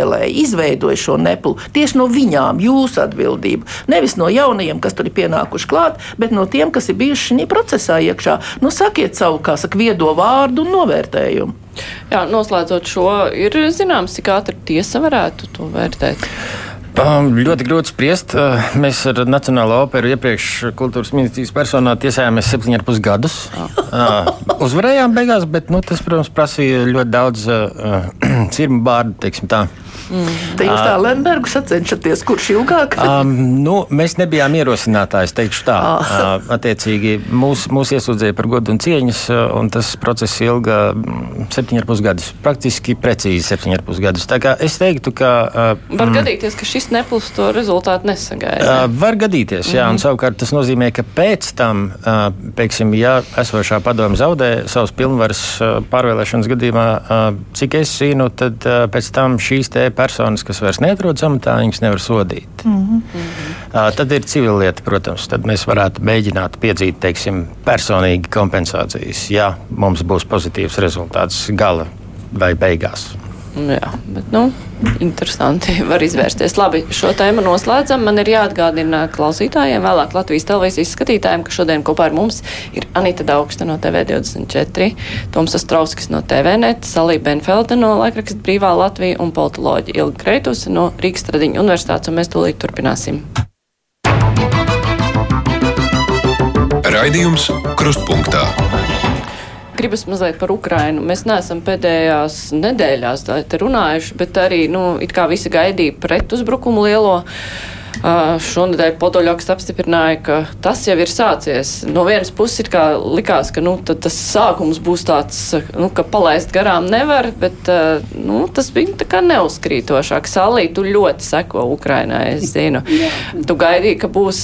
ievēlēja, izveidoja šo neplu, tieši no viņām jūsu atbildību. Nevis no jaunajiem, kas tur ir pienākuši klāt, bet no tiem, kas ir bijuši šajā procesā iekšā. Nu, sakiet savu, kā saka, viedo vārdu un novērtējumu. Jā, noslēdzot šo, ir zināms, cik ātri tiesa varētu to vērtēt. Um, ļoti grūti spriest. Uh, mēs ar Nacionālo operu iepriekš kultūras ministrijas personā tiesājāmies septiņus ar pus gadus. Uh, uzvarējām beigās, bet nu, tas, protams, prasīja ļoti daudz uh, *clears throat* cirmu bārdu, teiksim tā. Mm. Te jūs tā Lembergu sacenšaties, kurš ilgāk? *laughs* Um, nu, mēs nebijām ierosinātāji, teikšu tā. Ah. Uh, attiecīgi, mūs, mūs iesūdzēja par godu un cieņas, un tas process ilga septiņus ar pus gadus. Praktiski precīzi septiņus ar pus gadus. Tā kā es teiktu, ka. Uh, var gadīties, ka šis neplus to rezultātu nesagaida. Uh, var gadīties, jā, mm -hmm. un savukārt tas nozīmē, ka pēc tam, uh, pieksim, ja esošā padoma zaudē savus pilnvaras uh, pārvēlēšanas gadījumā, uh, cik es zinu, tad uh, pēc tam šīs te personas, kas vairs neatrodas amatā, viņas nevar sodīt. Mm -hmm. uh, tad ir civila lieta, protams. Tad mēs varētu mēģināt piedzīt teiksim, personīgi kompensācijas, ja mums būs pozitīvs rezultāts gala vai beigās. Jā, bet, nu, interesanti *laughs* var izvērsties. Labi, šo tēmu noslēdzam. Man ir jāatgādina klausītājiem, vēlāk Latvijas televīzijas skatītājiem, ka šodien kopā ar mums ir Anita Daugsta no TV24, Toms Astrovskis no TVNet, Salī Benfelde no laikraksta Brīvā Latvija un politoloģi Ilga Kreitus no Rīgas Tradiņu universitātes, un mēs tūlīt turpināsim. Raidījums Krustpunktā. Gribas mazliet par Ukrainu. Mēs neesam pēdējās nedēļās runājuši, bet arī nu, visi gaidīja pretuzbrukumu lielo. Šonadēļ Podoļoks apstiprināja, ka tas jau ir sācies. No vienas puses likās, ka nu, tas sākums būs tāds, nu, ka palaist garām nevar, bet nu, tas bija kā neuzkrītošāk. Salī, tu ļoti seko Ukrainai, es zinu. *laughs* Tu gaidīji, ka būs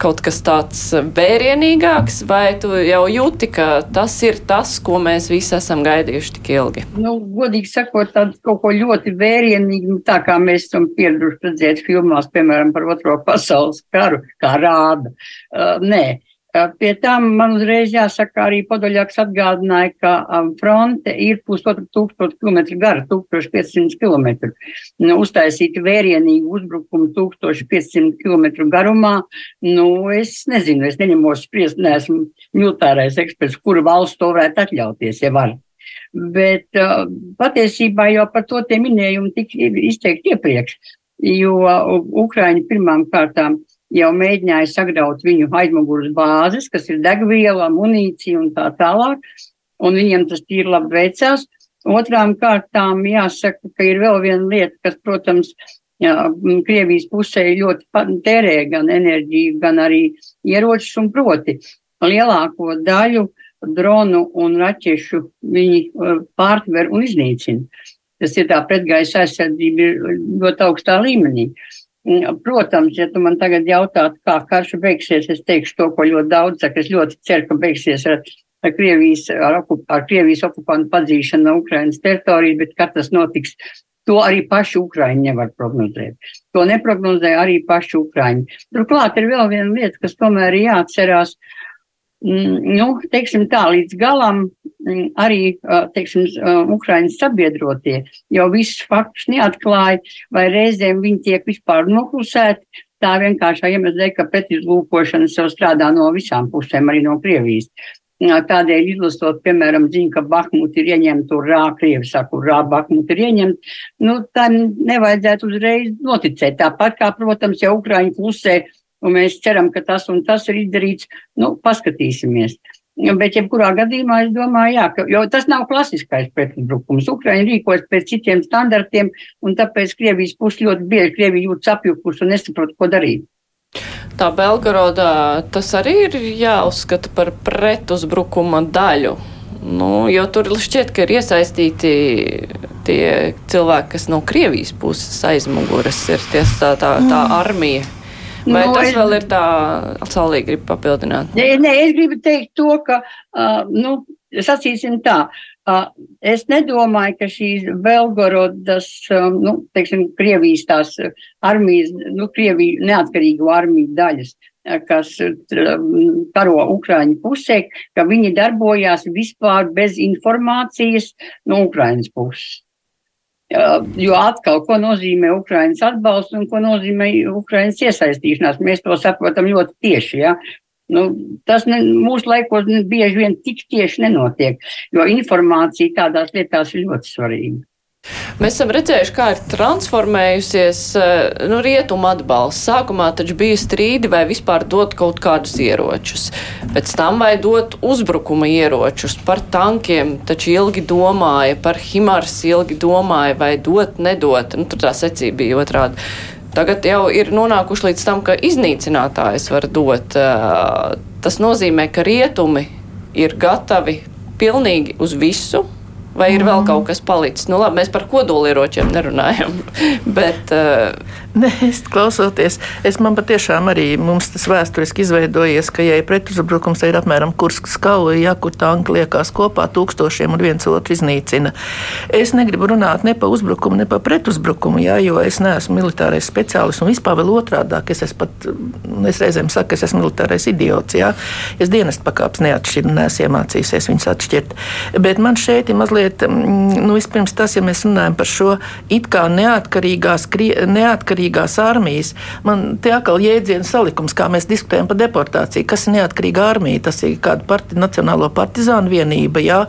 kaut kas tāds vērienīgāks, vai tu jau jūti, ka tas ir tas, ko mēs visi esam gaidījuši tik ilgi? Nu, godīgi sakot, tāds kaut ko ļoti vērienīgi, tā kā mēs esam pieraduši redzēt filmās, piemēram, par otro pasaules karu, kā rāda. Uh, nē. Uh, pie tam man uzreiz jāsaka, arī Podoļāks atgādināja, ka um, fronte ir pusotru tūkstošu kilometru gara, 1500 km. Nu, uztaisīt vērienīgu uzbrukumu 1500 km garumā, nu, es nezinu, es neņemos spriest, neesmu militārais eksperts, kura valsts to varētu atļauties, ja var. Bet uh, patiesībā jau par to tie minējumi tika izteikti iepriekš jo Ukraiņi pirmām kārtām jau mēģināja sagraut viņu aizmugures bāzes, kas ir degviela, munīcija un tā tālāk, un viņiem tas tīri labi veicās. Otrām kārtām jāsaka, ka ir vēl viena lieta, kas, protams, jā, Krievijas pusē ļoti tērē gan enerģiju, gan arī ieročus un proti lielāko daļu dronu un raķešu viņi pārtver un iznīcina tas ir tā pretgaisa aizsardzība ir ļoti augstā līmenī. Protams, ja tu man tagad jautātu, kā karš beigsies, es teikšu to, ko ļoti daudz saka. Es ļoti ceru, ka beigsies ar, ar, Krievijas, ar, okup, ar Krievijas okupantu padzīšanu no Ukrainas teritorijas, bet kad tas notiks, to arī paši Ukraiņi nevar prognozēt. To neprognozē arī paši Ukraiņi. Turklāt ir vēl viena lieta, kas tomēr ir jāatcerās. Mm, nu, teiksim tā, līdz galam arī, teiksim, Ukraiņas sabiedrotie jau visus faktus neatklāja, vai reizēm viņi tiek vispār noklusēti. Tā vienkāršā iemesla dēļ, ka pretizlūkošana jau strādā no visām pusēm, arī no Krievijas. Tādēļ izlasot, piemēram, ziņu, ka Bahmut ir ieņemta, urā, Krievi saka, urā, Bahmut ir ieņemta, nu, tam nevajadzētu uzreiz noticēt. Tāpat kā, protams, ja Ukraiņu pusē, un mēs ceram, ka tas un tas ir izdarīts, nu, paskatīsimies. Bet, jebkurā gadījumā, es domāju, jā, ka, jo tas nav klasiskais pretuzbrukums. Ukraiņa rīkojas pēc citiem standartiem, un tāpēc Krievijas puse ļoti bieži Krievija jūtas apjukus un nesaprot, ko darīt. Tā Belgorodā tas arī ir jāuzskata par pretuzbrukuma daļu. Nu, jo tur šķiet, ka ir iesaistīti tie cilvēki, kas no Krievijas puses aizmuguras ir ties, tā, tā, tā mm. armija. Vai nu, tas vēl ir tā, Salīgi grib papildināt? Nē, nē, es gribu teikt to, ka, uh, nu, sacīsim tā, Es nedomāju, ka šīs Belgorodas, nu, teiksim, Krievijas tās armijas, nu, Krieviju neatkarīgo armiju daļas, kas karo Ukraiņu pusē, ka viņi darbojās vispār bez informācijas no Ukraiņas puses. Jo atkal, ko nozīmē Ukraiņas atbalsts un ko nozīmē Ukraiņas iesaistīšanās, mēs to saprotam ļoti tieši. Ja? Nu, tas ne, mūsu laikos bieži vien tik tieši nenotiek, jo informācija tādās lietās ir ļoti svarīga. Mēs esam redzējuši, kā ir transformējusies eh, nu, rietuma atbalsts. Sākumā taču bija strīdi, vai vispār dot kaut kādus ieročus. Pēc tam vai dot uzbrukuma ieročus par tankiem, taču ilgi domāja, par Himars ilgi domāja, vai dot, nedot. Nu, tur tā secība bija otrādi. Tagad jau ir nonākuši līdz tam, ka iznīcinātājs var dot. Tas nozīmē, ka rietumi ir gatavi pilnīgi uz visu, vai ir vēl kaut kas palicis. Nu, labi, mēs par kodolieročiem nerunājam, *laughs* bet uh, Nē, es klausoties, es man patiešām arī mums tas vēsturiski izveidojies, ka, ja ir pretuzbrukums, ir apmēram Kurskas kauja, ja kur tanki liekas kopā tūkstošiem un viens otru iznīcina. Es negribu runāt ne par uzbrukumu, ne par pretuzbrukumu, ja, jo es neesmu militārais speciālists un vispār vēl otrādāk. Es, es pat, es reizēm saku, es esmu militārais idiots. Ja. Es dienestu pakāpes neatšķiru, neesmu iemācījies viņus atšķirt. Bet man šeit ir mazliet, mm, nu, vispirms tas, ja mēs runājam par šo it kā neatkarīgās, neatkarīgās armijas. Man te atkal jēdzienu salikums, kā mēs diskutējam par deportāciju. Kas ir neatkarīga armija? Tas ir kāda parti, Nacionālo partizānu vienība. Jā,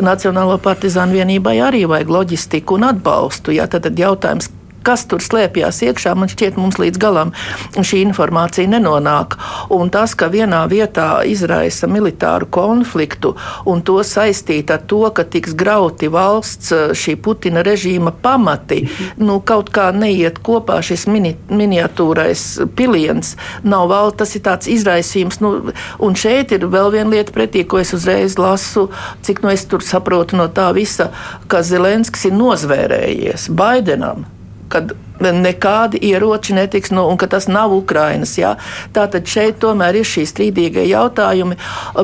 Nacionālo partizānu vienībai arī vajag loģistiku un atbalstu. Jā, tad, tad jautājums, kas tur slēpjas iekšā, man šķiet, mums līdz galam šī informācija nenonāk. Un tas, ka vienā vietā izraisa militāru konfliktu un to saistīt ar to, ka tiks grauti valsts šī Putina režīma pamati, nu, kaut kā neiet kopā šis mini, miniatūrais piliens, nav vēl tas ir tāds izraisījums. Nu, un šeit ir vēl viena lieta pretī, ko es uzreiz lasu, cik nu es tur saprotu no tā visa, ka Zelenskis ir nozvērējies Baidenam kad nekādi ieroči netiks, nu, un ka tas nav Ukrainas. Jā. Tātad šeit tomēr ir šī strīdīgie jautājumi,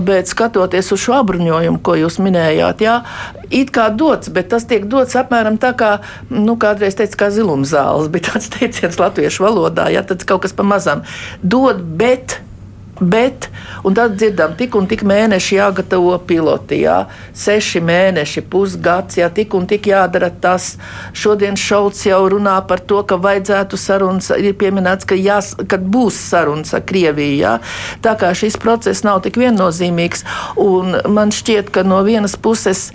bet skatoties uz šo apbruņojumu, ko jūs minējāt, jā, it kā dots, bet tas tiek dots apmēram tā kā, nu, kādreiz teica, kā zilumzāles, *laughs* bija tāds teiciens latviešu valodā, jā, tad kaut kas pamazām dod, bet Bet, un tad dzirdam, tik un tik mēneši jāgatavo piloti, jā, seši mēneši, pusgads, jā, tik un tik jādara tas. Šodien Šauts jau runā par to, ka vajadzētu sarunas, ir pieminēts, ka, jās, ka būs sarunas ar Krieviju, jā. Tā kā šis process nav tik viennozīmīgs, un man šķiet, ka no vienas puses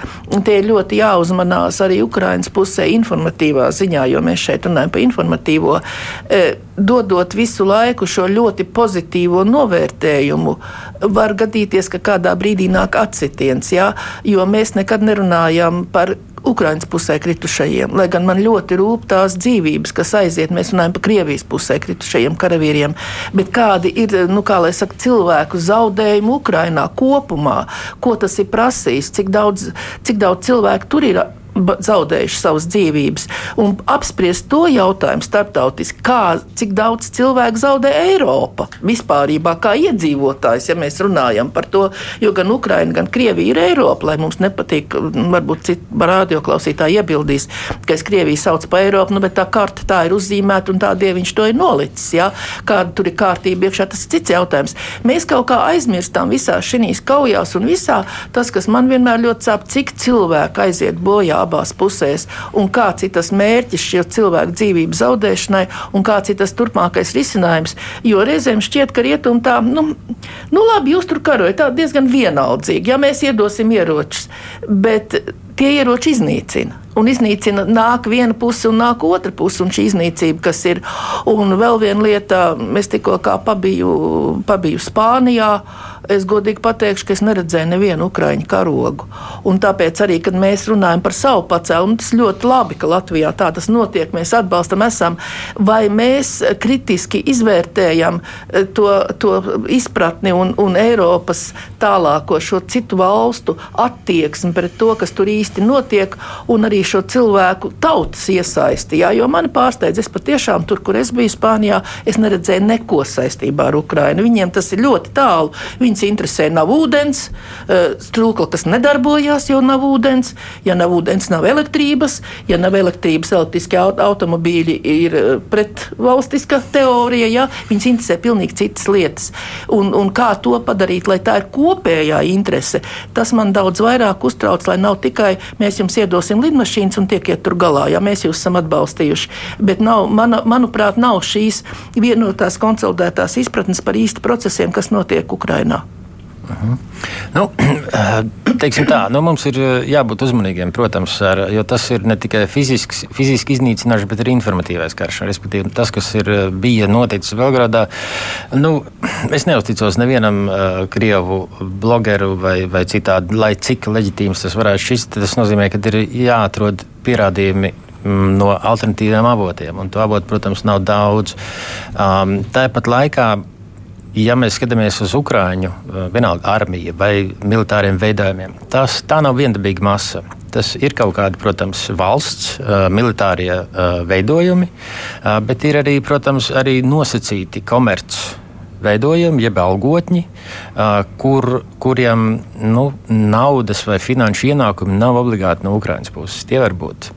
tie ļoti jāuzmanās arī Ukrainas pusē informatīvā ziņā, jo mēs šeit runājam par informatīvo. E, dodot visu laiku šo ļoti pozitīvo novērtējumu, var gadīties, ka kādā brīdī nāk atsitiens, jā, jo mēs nekad nerunājam par Ukraiņas pusē kritušajiem, lai gan man ļoti rūp tās dzīvības, kas aiziet. Mēs runājam par Krievijas pusē kritušajiem karavīriem, bet kādi ir nu, kā saka, cilvēku zaudējumi Ukraiņā kopumā, ko tas ir prasījis, cik daudz, cik daudz cilvēku tur ir zaudējuši savas dzīvības, un apspriest to jautājumu starptautiski, kā, cik daudz cilvēku zaudē Eiropa vispārībā, kā iedzīvotājs, ja mēs runājam par to, jo gan Ukraina, gan Krievija ir Eiropa, lai mums nepatīk, varbūt citu radioklausītāji iebildīs, ka es Krieviju sauc par Eiropu, nu, bet tā karta tā ir uzzīmēta un tādēļ viņš to ir nolicis, ja? kāda tur ir kārtība iekšā, tas ir cits jautājums. Mēs kaut kā aizmirstam visā šīs kaujās un visā tas, kas man vienmēr ļoti sāp, cik cilvēku aiziet bojā abās pusēs, un kāds ir tas mērķis šie cilvēku dzīvību zaudēšanai, un kāds ir tas turpmākais risinājums. Jo reizēm šķiet, ka rietumi tā, nu, nu labi, jūs tur karojat, tā diezgan vienaldzīgi, ja mēs iedosim ieročus, bet tie ieroči iznīcina. Un iznīcina nāk viena puse un nāk otra puse, un šī iznīcība, kas ir. Un vēl viena lieta, es tikko pabiju, pabiju Spānijā. Es godīgi pateikšu, ka es neredzēju nevienu ukrāņu karogu. Un tāpēc arī, kad mēs runājam par savu pacēlu, tas ļoti labi, ka Latvijā tā tas notiek, mēs atbalstam, esam, vai mēs kritiski izvērtējam eh, to, to izpratni un, un Eiropas tālāko šo citu valstu attieksmi pret to, kas tur īsti notiek, un arī šo cilvēku tautas iesaisti. Jā, jo mani pārsteidz, es patiešām tur, kur es biju Spānijā, es neredzēju neko saistībā ar Ukrajinu. Viņiem tas ir ļoti tālu. Viņus interesē nav ūdens, eh, strūkla, kas nedarbojās, jo nav ūdens. Ja nav ūdens, nav elektrības. Ja nav elektrības, elektriskie automobīļi ir eh, pretvalstiska teorija. Ja? Viņus interesē pilnīgi citas lietas. Un, un kā to padarīt, lai tā ir kopējā interese, tas man daudz vairāk uztrauc, lai nav tikai mēs jums iedosim lidmašīnas un tiekiet tur galā, ja mēs jūs esam atbalstījuši. Bet nav, mana, manuprāt, nav šīs vienotās konsolidētās izpratnes par īsti procesiem, kas notiek Ukrajinā. Uh -huh. nu, *clears throat* teiksim tā, nu, mums ir eh, jābūt uzmanīgiem, protams, ar, jo tas ir ne tikai fizisks, fiziski iznīcināšana, bet arī informatīvais karš. Respektīvi, tas, kas ir, eh, bija noticis Belgradā, nu, *clears throat* es neusticos nevienam uh, krievu blogeru vai, vai citādi, lai cik leģitīms tas varētu šķist. Tas nozīmē, ka ir jāatrod pierādījumi mm, no alternatīviem avotiem. Un to avotu, protams, nav daudz. Um, tāpat laikā ja mēs skatāmies uz Ukrāņu, eh, vienalga armiju vai militāriem veidojumiem, tas tā nav viendabīga masa. Tas ir kaut kāda, protams, valsts uh, militārie uh, veidojumi, uh, bet ir arī, protams, arī nosacīti komerci veidojumi, jeb algotņi, kur, kuriem nu, naudas vai finanšu ienākumi nav obligāti no Ukraiņas puses. Tie var būt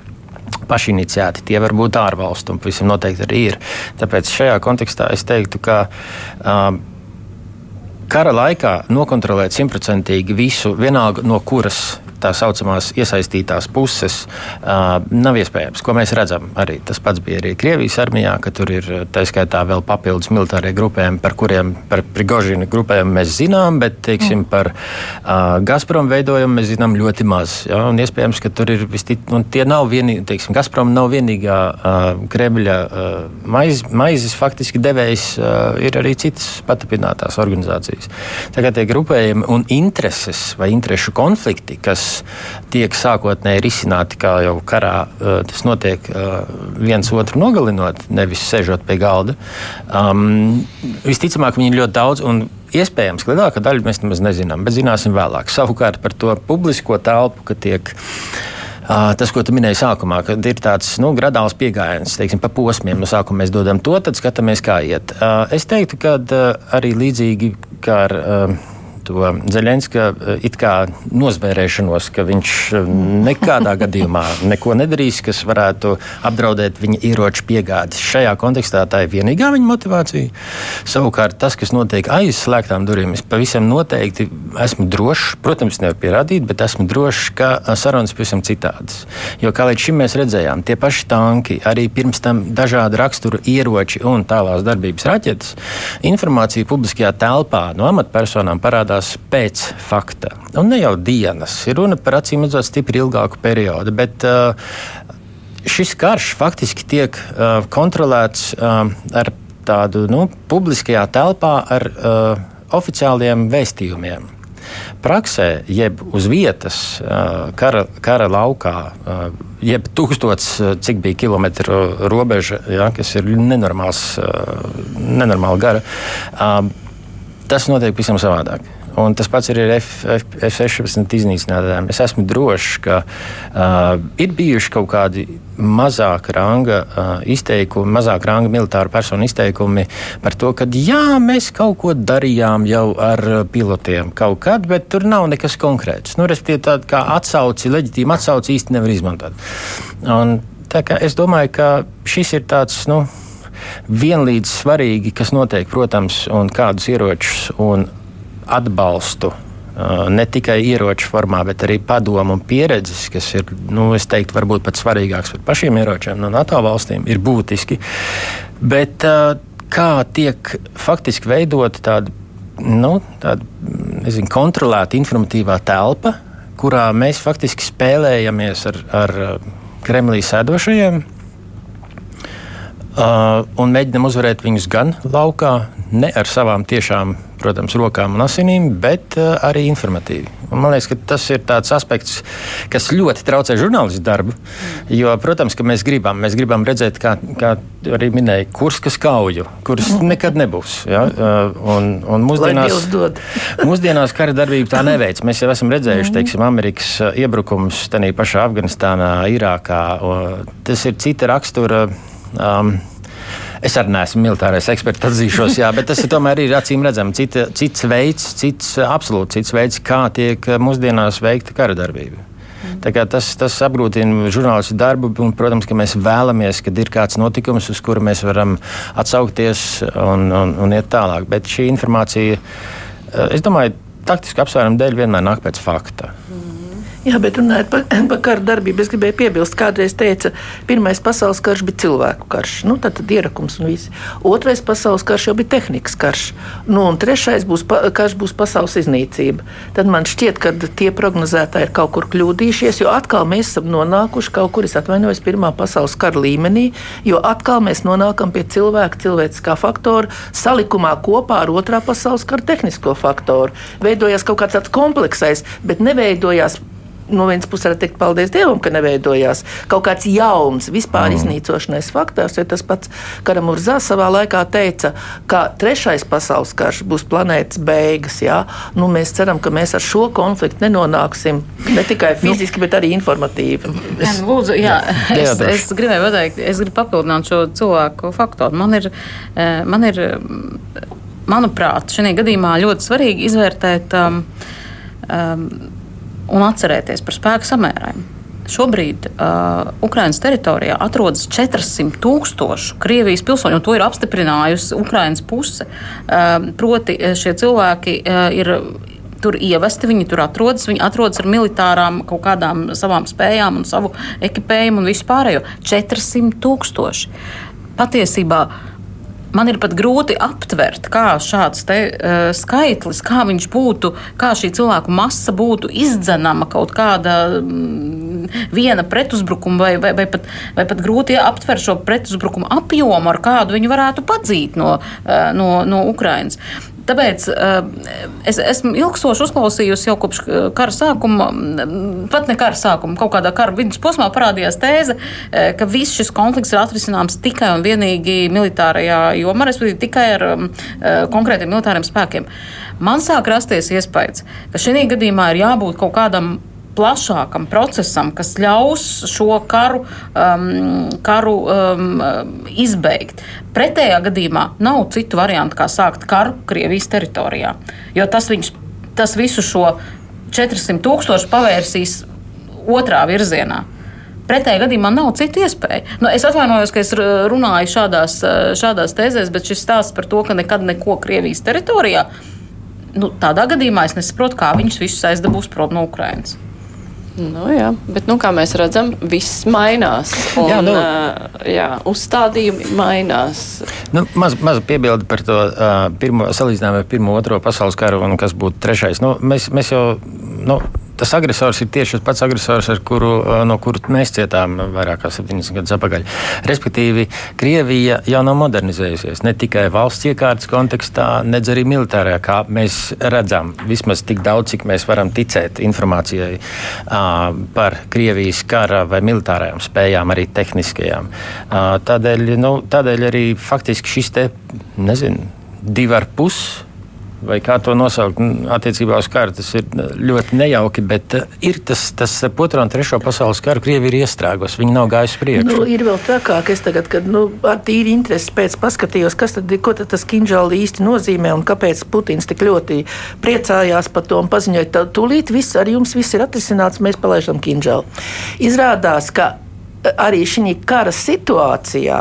pašiniciēti, tie var būt ārvalstu, un pavisam noteikti arī ir. Tāpēc šajā kontekstā es teiktu, ka. Uh, Kara laikā nokontrolēt simtprocentīgi visu, vienalga no kuras tā saucamās iesaistītās puses uh, nav iespējams. Ko mēs redzam, arī tas pats bija arī Krievijas armijā, ka tur ir tā skaitā vēl papildus militārie grupējumi, par kuriem, par Prigožina grupējumu mēs zinām, bet, teiksim, mm. par uh, Gazprom veidojumu mēs zinām ļoti maz. Ja? Un iespējams, ka tur ir vistic, un tie nav vienīgi, teiksim, Gazprom nav vienīgā uh, Kremļa uh, maiz, maizes faktiski devējs, uh, ir arī citas patapinātās organizācijas. Tagad tie grupējumi un intereses vai interešu konflikti, kas tiek sākotnēji risināti, kā jau karā tas notiek viens otru nogalinot, nevis sēžot pie galda. Um, visticamāk, viņi ir ļoti daudz. Iespējams, ka lielākā daļa mēs nemaz nezinām, bet zināsim vēlāk. Savukārt par to publisko telpu, ka tiek tas, ko tu minēji sākumā, kad ir tāds nu, gradāls pieejams, teiksim, pa posmiem. No sākuma mēs dodam to, tad skatāmies, kā iet. Es teiktu, ka arī līdzīgi kā ar to Zelenska eh, it kā nozvērēšanos, ka viņš eh, nekādā *laughs* gadījumā neko nedarīs, kas varētu apdraudēt viņa ieroču piegādes. Šajā kontekstā tā ir vienīgā viņa motivācija. Savukārt tas, kas notiek aiz slēgtām durvīm, es pavisam noteikti esmu drošs, protams, nevar pierādīt, bet esmu drošs, ka sarunas pavisam citādas. Jo kā līdz šim mēs redzējām, tie paši tanki, arī pirms tam dažādi rakstura ieroči un tālās darbības raķetes, informācija publiskajā telpā no amatpersonām parādās parādās pēc fakta. Un ne jau dienas, ir runa par acīm redzot stipri ilgāku periodu. Bet, uh, Šis karš faktiski tiek uh, kontrolēts uh, ar tādu nu, publiskajā telpā ar uh, oficiāliem vēstījumiem. Praksē, jeb uz vietas, uh, kara, kara laukā, uh, jeb tūkstots, cik bija kilometru robeža, ja, kas ir nenormāls, nenormāli gara, tas notiek pavisam savādāk. Un tas pats ir ar F-16 iznīcinātājiem. Es esmu drošs, ka uh, ir bijuši kaut kādi mazāka ranga uh, izteikumi, mazāka ranga militāru personu izteikumi par to, ka jā, mēs kaut ko darījām jau ar pilotiem kaut kad, bet tur nav nekas konkrēts. Nu, Respektīvi, tāda kā atsauci, leģitīma atsauci īsti nevar izmantot. Un, es domāju, ka šis ir tāds. Nu, Vienlīdz svarīgi, kas notiek, protams, un kādus ieročus un atbalstu Ne tikai ieroču formā, bet arī padomu un pieredzes, kas ir, nu, es teiktu, varbūt pat svarīgāks par pašiem ieročiem no NATO valstīm, ir būtiski. Bet kā tiek faktiski veidot tāda, nu, tāda nezinu, kontrolēta informatīvā telpa, kurā mēs faktiski spēlējamies ar, ar Kremlī sēdošajiem, Uh, un mēģinam uzvarēt viņus gan laukā, ne ar savām tiešām, protams, rokām un asinīm, bet uh, arī informatīvi. Un man liekas, ka tas ir tāds aspekts, kas ļoti traucē žurnālistu darbu. Jo, protams, ka mēs gribam, mēs gribam redzēt, kā, kā arī minēja, kurš kas kauju, kurš nekad nebūs. Ja? Uh, un, un mūsdienās, *laughs* mūsdienās kara darbība tā neveic. Mēs jau esam redzējuši, teiksim, Amerikas iebrukumus tajā pašā Afganistānā, Irākā. Tas ir cita rakstura Um, Es arī neesmu militārais eksperts, atzīšos, jā, bet tas ir tomēr ir acīm redzams. Cita, cits veids, cits, absolūti cits veids, kā tiek mūsdienās veikta kara darbība. Tas, tas apgrūtina žurnālistu darbu, un, protams, ka mēs vēlamies, kad ir kāds notikums, uz kuru mēs varam atsaukties un, un, un iet tālāk. Bet šī informācija, es domāju, taktiski apsvērumu dēļ vienmēr nāk pēc fakta. Jā, bet runājot par, *clears throat* par kara darbību, es gribēju piebilst, kādreiz teica, pirmais pasaules karš bija cilvēku karš. Nu, tad, tad ierakums un viss. Otrais pasaules karš jau bija tehnikas karš. Nu, un trešais būs, karš būs pasaules iznīcība. Tad man šķiet, ka tie prognozētāji ir kaut kur kļūdījušies, jo atkal mēs esam nonākuši kaut kur, es atvainojos, Pirmā pasaules kara līmenī, jo atkal mēs nonākam pie cilvēka cilvēciskā faktora salikumā kopā ar otrā pasaules kara tehnisko faktoru. Veidojās kaut kāds tāds kompleksais, bet neveidojās no vienas puses var teikt, paldies Dievam, ka neveidojās kaut kāds jauns, vispār mm. iznīcošanais faktors. Jo tas pats Karamurzā savā laikā teica, ka trešais pasaules karš būs planētas beigas. Jā? Nu, mēs ceram, ka mēs ar šo konfliktu nenonāksim ne tikai nu. fiziski, nu, bet arī informatīvi. Es, jā, lūdzu, jā, es, es gribēju pateikt, es gribu papildināt šo cilvēku faktoru. Man ir, eh, man ir manuprāt, šajā gadījumā ļoti svarīgi izvērtēt. Um, um, un atcerēties par spēku samērēm. Šobrīd uh, Ukraiņas teritorijā atrodas 400 tūkstoši Krievijas pilsoņu, un to ir apstiprinājusi Ukraiņas puse. Uh, proti, šie cilvēki uh, ir tur ievesti, viņi tur atrodas. Viņi atrodas ar militārām kaut kādām savām spējām un savu ekipējumu un vispārējo. 400 tūkstoši. Patiesībā man ir pat grūti aptvert, kā šāds te, uh, skaitlis, kā viņš būtu, kā šī cilvēku masa būtu izdzenama kaut kāda um, viena pretuzbrukuma, vai, vai, vai, pat, vai pat grūti aptvert šo pretuzbrukumu apjomu, ar kādu viņi varētu padzīt no, uh, no, no Ukrainas. Tāpēc es esmu ilgstoši uzklausījusi jau kopš kara sākuma, pat ne kara sākuma, kaut kādā kara vidusposmā parādījās tēze, ka viss šis konflikts ir atrisināms tikai un vienīgi militārajā jomā, respektīvi tikai ar konkrētiem militāriem spēkiem. Man sāk rasties iespējas, ka šī gadījumā ir jābūt kaut kādam plašākam procesam, kas ļaus šo karu, um, karu um, izbeigt. Pretējā gadījumā nav citu variantu, kā sākt karu Krievijas teritorijā. Jo tas, viņus, tas visu šo 400 tūkstošu pavērsīs otrā virzienā. Pretējā gadījumā nav citu iespēju. Nu, es atvainojos, ka es runāju šādās, šādās tēzēs, bet šis stāsts par to, ka nekad neko Krievijas teritorijā, nu, tādā gadījumā es nesaprotu, kā viņus visus aizdabūs prom no Ukrainas. Nu, jā, bet, nu, kā mēs redzam, viss mainās. *laughs* Un, jā, nu, jā, uzstādījumi mainās. Nu, maz, maz piebildi par to uh, pirmo, salīdzinājumu ar Pirmo, Otro pasaules karu un kas būtu trešais. Nu, mēs, mēs jau. Nu, tas agresors ir tieši tas pats agresors, kuru, no kura mēs cietām vairāk kā 70 gadus atpakaļ. Respektīvi, Krievija jau nav modernizējusies ne tikai valsts iekārtas kontekstā, nedz arī militārajā, kā mēs redzam, vismaz tik daudz, cik mēs varam ticēt informācijai par Krievijas kara vai militārajām spējām, arī tehniskajām. Tādēļ, nu, tādēļ arī faktiski šis te, nezinu, divi ar pusi vai kā to nosaukt, attiecībā uz karu. Tas ir ļoti nejauki, bet uh, ir tas, tas ar otro un trešo pasaules karu Krievija ir iestrēgusi. Viņi nav gājuši priekšā. Nu, ir vēl trakāk, es tagad, kad nu, ar tīri interesi pēc paskatījos, kas tad, ko tad tas kinžāli īsti nozīmē un kāpēc Putins tik ļoti priecājās par to un paziņoja, ka tūlīt viss ar jums viss ir atrisināts, mēs palaižam kinžāli. Izrādās, ka arī šī kara situācijā,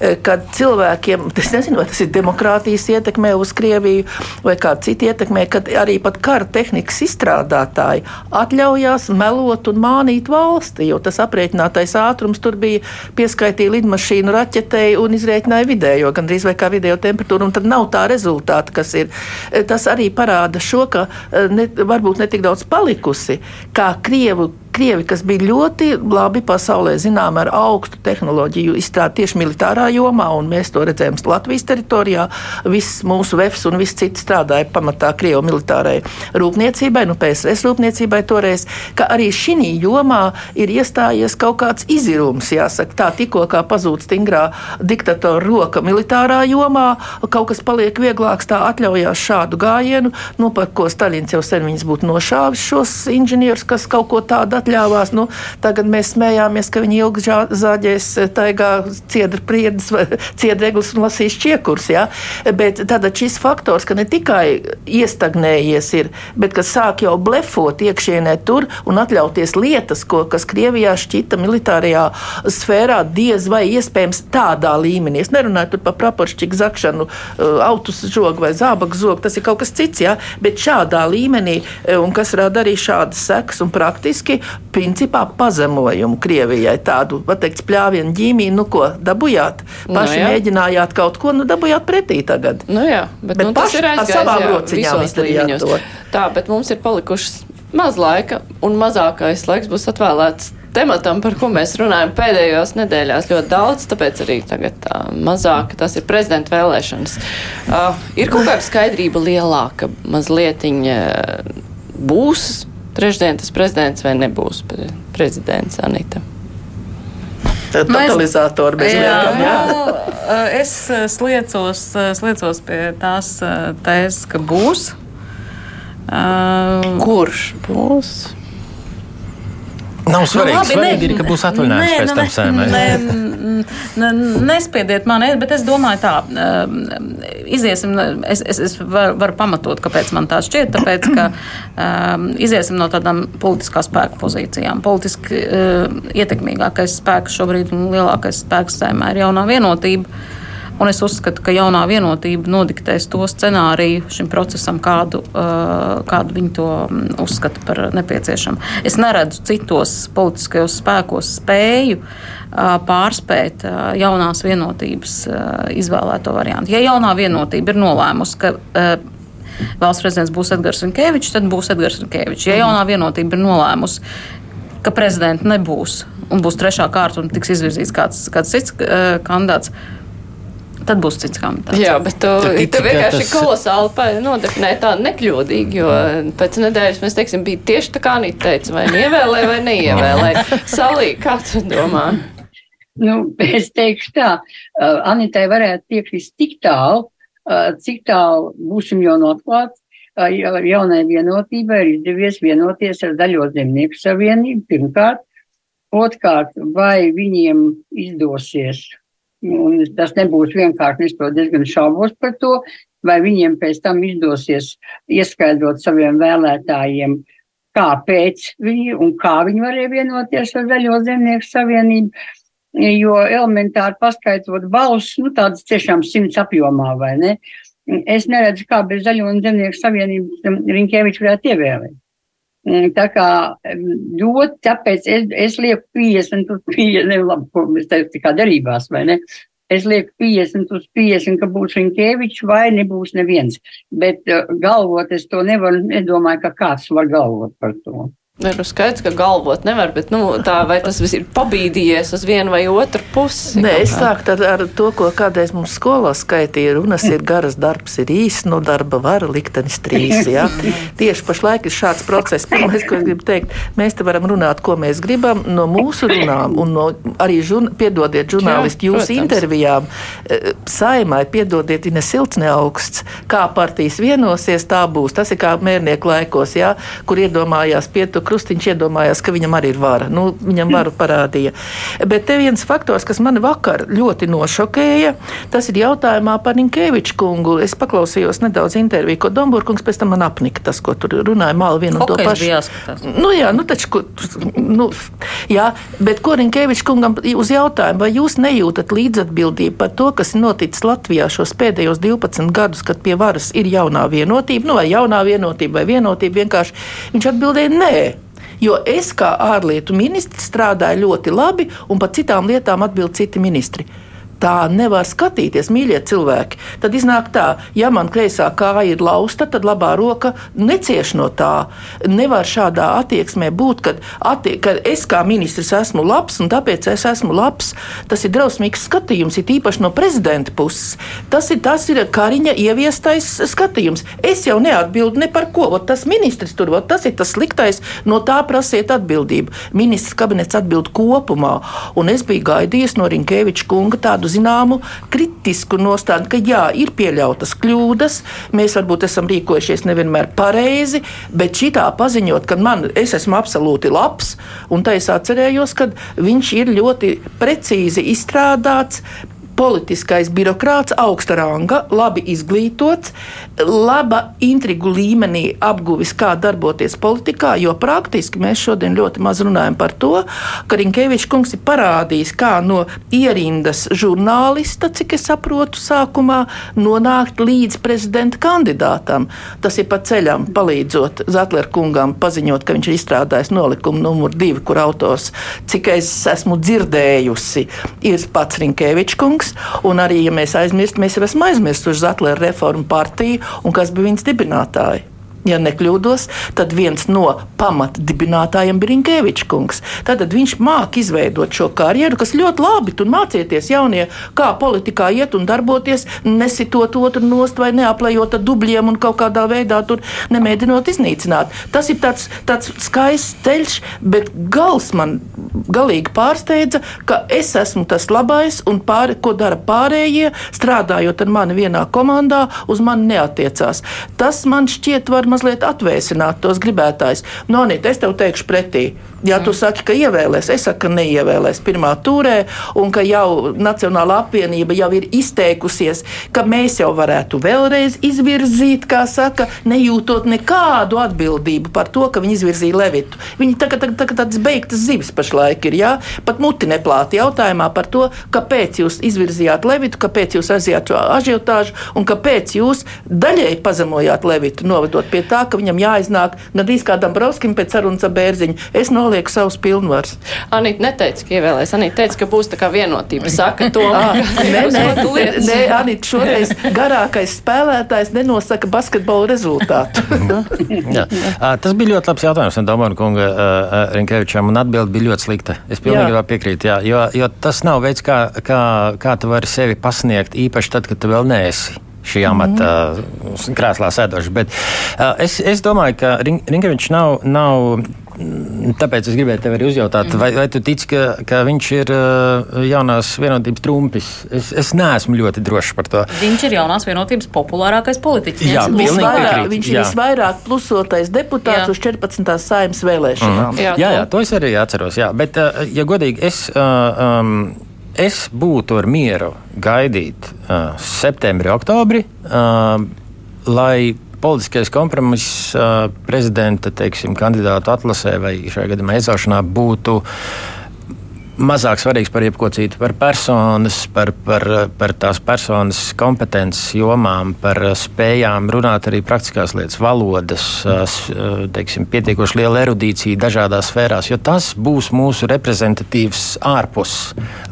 e, kad cilvēkiem, es nezinu, vai tas ir demokrātijas ietekmē uz Krieviju vai kāda cita ietekmē, kad arī pat kara tehnikas izstrādātāji atļaujās melot un mānīt valsti, jo tas aprēķinātais ātrums tur bija pieskaitīja lidmašīnu raķetei un izrēķināja vidējo, gan drīz vai kā vidējo temperatūru, un tad nav tā rezultāta, kas ir. E, tas arī parāda šo, ka e, ne, varbūt ne tik daudz palikusi, kā Krievu Krievi, kas bija ļoti labi pasaulē zinām ar augstu tehnoloģiju izstrādi tieši militārā jomā, un mēs to redzējām Latvijas teritorijā. Viss mūsu VEFs un viss cits strādāja pamatā Krievu militārai rūpniecībai, nu PSRS rūpniecībai toreiz, ka arī šī jomā ir iestājies kaut kāds izirums, jāsaka, tā tikko kā pazūd stingrā diktatora roka militārā jomā, kaut kas paliek vieglāks, tā atļaujās šādu gājienu, nu, par ko Staļins jau sen viņus būtu nošāvis šos inženierus, kas kaut ko tādu atļāvās. Nu, tagad mēs smējāmies, ka viņi ilgi zāģēs eh, taigā ciedra priedes, *laughs* ciedreglis un lasīs čiekurs. Ja? Bet tad šis faktors, ka ne tikai iestagnējies ir, bet ka sāk jau blefot iekšienē tur un atļauties lietas, ko, kas Krievijā šķita militārajā sfērā diez vai iespējams tādā līmenī. Es nerunāju par praporšķiku zakšanu, eh, autus žogu vai zābaku zogu, tas ir kaut kas cits, ja? bet šādā līmenī, eh, un kas rada arī šādas sekas un praktiski principā pazemojumu Krievijai. Tādu, var teikt, spļāvienu ģīmiju, nu ko dabūjāt. Nu Paši nu, jā. mēģinājāt kaut ko, nu dabūjāt pretī tagad. Nu jā, bet, bet nu, paši ar savām rociņām izdarījāt to. Tā, bet mums ir palikušas maz laika, un mazākais laiks būs atvēlēts tematam, par ko mēs runājam pēdējos nedēļās ļoti daudz, tāpēc arī tagad tā mazāk, tas ir prezidenta vēlēšanas. Uh, ir kaut kāda skaidrība lielāka, mazliet būs trešdien tas prezidents vai nebūs prezidents Anita? Totalizatori bez lietām. Jā. Jā. Es sliecos, sliecos pie tās tēzes, ka būs. Kurš būs? Nav svarīgi. Nu, labi, svarīgi ne, ir, ka būs atvaļinājums nē, pēc nu, tam sēmē. Ne, ne, nespiediet mani, bet es domāju tā, iziesim, es, es, es varu var pamatot, kāpēc man tā šķiet, tāpēc, ka um, iziesim no tādām politiskā spēka pozīcijām. Politiski uh, ietekmīgākais spēks šobrīd un lielākais spēks sēmē ir jaunā vienotība. Un es uzskatu, ka jaunā vienotība nodiktēs to scenāriju šim procesam, kādu, kādu viņi to uzskata par nepieciešamu. Es neredzu citos politiskajos spēkos spēju pārspēt jaunās vienotības izvēlēto variantu. Ja jaunā vienotība ir nolēmusi, ka valsts prezidents būs Edgars Rinkevičs, tad būs Edgars Rinkevičs. Ja jaunā vienotība ir nolēmusi, ka prezidenta nebūs un būs trešā kārta un tiks izvirzīts kāds, kāds cits kandidāts, tad būs cits komentārs. Jā, bet tu, tu vienkārši tas... kolosāli nodefinē tādu nekļūdīgi, jo pēc nedēļas mēs teiksim, bija tieši tā kā Anita teica, vai ievēlē vai neievēlē. *laughs* Salī, kā tu domā? Nu, es teikšu tā, uh, Anitai varētu piekrist tik tālu, uh, cik tālu būsim jau noklāt. Uh, jaunai vienotībai ir izdevies vienoties ar Daļo zemnieku savienību pirmkārt. Otkārt, vai viņiem izdosies Un tas nebūs vienkārši, es to diezgan šaubos par to, vai viņiem pēc tam izdosies ieskaidrot saviem vēlētājiem, kāpēc viņi un kā viņi varēja vienoties ar Zaļo zemnieku savienību. Jo elementāri paskaidrot balss, nu tādas tiešām simts apjomā, vai ne? Es neredzu, kā bez Zaļo un zemnieku savienības Rinkēvičs varētu ievēlēt. Mm, tā kā ļoti, tāpēc es, es lieku 50 uz 50, ne, labi, ko mēs teicu, kā darībās, vai ne? Es lieku 50 uz 50, ka būs Rinkēvičs vai nebūs neviens. Bet uh, galvot es to nevaru, nedomāju, ka kāds var galvot par to. Ir nu, skaidrs, ka galvot nevar, bet nu, tā, vai tas ir pabīdījies uz vienu vai otru pusi? Nē, es sāku ar to, ko kādreiz mums skolā skaitīja. Runas ir garas, darbs ir īss, no darba vara liktenis trīs. Ja? *laughs* Tieši pašlaik ir šāds process. Pirmais, ko es gribu teikt, mēs te varam runāt, ko mēs gribam no mūsu runām un no arī, žun, piedodiet, žurnālisti, jūsu intervijām. E, saimai, piedodiet, ir ne silts, ne augsts. Kā partijas vienosies, tā būs. Tas ir kā mērnieku laikos, ja? kur iedomājās pietuku Krustiņš iedomājās, ka viņam arī ir vara. Nu, viņam varu parādīja. Bet te viens faktors, kas mani vakar ļoti nošokēja, tas ir jautājumā par Ninkēviču kungu. Es paklausījos nedaudz interviju, ko Domburkungs pēc tam man apnika tas, ko tur runāja māli vienu un to pašu. Nu jā, nu taču, nu, jā, bet ko Ninkēviču kungam uz jautājumu, vai jūs nejūtat līdzatbildību par to, kas ir noticis Latvijā šos pēdējos 12 gadus, kad pie varas ir jaunā vienotība, nu vai jaunā vienotība vai vienotība vienkārši. Viņš atbildēja nē. Jo es kā ārlietu ministrs strādāju ļoti labi, un par citām lietām atbild citi ministri tā nevar skatīties, mīļie cilvēki. Tad iznāk tā, ja man kreisā kāja ir lausta, tad labā roka necieš no tā. Nevar šādā attieksmē būt, kad, attie, kad es kā ministrs esmu labs un tāpēc es esmu labs. Tas ir drausmīgs skatījums, ir īpaši no prezidenta puses. Tas ir, tas ir Kariņa ieviestais skatījums. Es jau neatbildu ne par ko. Ot, tas ministrs tur, ot, tas ir tas sliktais, no tā prasiet atbildību. Ministrs kabinets atbild kopumā, un es biju gaidījis no Rinkēviča kunga tādu zināmu kritisku nostāju, ka jā, ir pieļautas kļūdas, mēs varbūt esam rīkojušies nevienmēr pareizi, bet šitā paziņot, ka man, es esmu absolūti labs, un tā es atcerējos, ka viņš ir ļoti precīzi izstrādāts politiskais birokrāts, augsta ranga, labi izglītots, laba intrigu līmenī apguvis, kā darboties politikā, jo praktiski mēs šodien ļoti maz runājam par to, ka Rinkēvičs kungs ir parādījis, kā no ierindas žurnālista, cik es saprotu, sākumā nonākt līdz prezidenta kandidātam. Tas ir pa ceļam, palīdzot Zetler kungam paziņot, ka viņš ir izstrādājis nolikumu numur divi, kur autors, cik es esmu dzirdējusi, ir pats Rinkēvičs kungs kungs. Un arī, ja mēs aizmirstam, mēs jau esam aizmirsuši Zetlera reformu partiju un kas bija viņas dibinātāji ja nekļūdos, tad viens no pamatdibinātājiem bija Rinkēvičs kungs. Tad viņš māca izveidot šo karjeru, kas ļoti labi tur mācieties jaunie, kā politikā iet un darboties, nesitot otru nost vai neaplējot ar dubļiem un kaut kādā veidā tur nemēģinot iznīcināt. Tas ir tāds, tāds skaists ceļš, bet gals man galīgi pārsteidza, ka es esmu tas labais un pāri, ko dara pārējie, strādājot ar mani vienā komandā, uz mani neatiecās. Tas man šķiet var mazliet atvēsināt tos gribētājus. Nonīt, es tev teikšu pretī. Ja tu saki, ka ievēlēs, es saku, ka neievēlēs pirmā turē, un ka jau Nacionāla apvienība jau ir izteikusies, ka mēs jau varētu vēlreiz izvirzīt, kā saka, nejūtot nekādu atbildību par to, ka viņi izvirzīja Levitu. Viņi tagad tā, tā, tā, tādas beigtas zivis pašlaik ir, jā, pat muti neplāti jautājumā par to, kāpēc jūs izvirzījāt Levitu, kāpēc jūs aizjāt šo ažiotāžu un kāpēc jūs daļēji pazemojāt Levitu, novedot pie tā, ka viņam jāiznāk gandrīz kādam Brauskim pēc sarunas ar bērziņu. Noliek savus pilnvarus. Anita neteica, ka ievēlēs. Anita teica, ka būs tā kā vienotība. Saka to. *laughs* nē, nē, nē, Anita šoreiz garākais spēlētājs nenosaka basketbola rezultātu. *laughs* Jā. Tas bija ļoti labs jautājums no Domāna kunga Rinkevičam, un atbildi bija ļoti slikta. Es pilnībā piekrītu, jā, jo, jo tas nav veids, kā, kā, kā tu vari sevi pasniegt, īpaši tad, kad tu vēl neesi šī amata mm. krēslā sēdošs. Bet uh, es, es domāju, ka Rinkevičs nav, nav Tāpēc es gribēju tevi arī uzjautāt, vai, vai tu tici, ka, ka viņš ir uh, jaunās vienotības trumpis? Es, es neesmu ļoti drošs par to. Viņš ir jaunās vienotības populārākais politiķis. Jā, visvairāk, viņš ir visvairāk plusotais deputāts jā. uz 14. saimnes vēlēšanām. Mm. Jā, jā, jā, to es arī atceros. Jā. Bet, uh, ja godīgi, es. Uh, um, Es būtu ar mieru gaidīt uh, septembri, oktobri, uh, lai politiskais kompromiss prezidenta teiksim, kandidātu atlasē vai šajā gadījumā iecaušanā būtu mazāk svarīgs par jebko citu, par personas, par, par, par tās personas kompetences jomām, par spējām runāt arī praktiskās lietas, valodas, teiksim, pietiekoši liela erudīcija dažādās sfērās, jo tas būs mūsu reprezentatīvs ārpus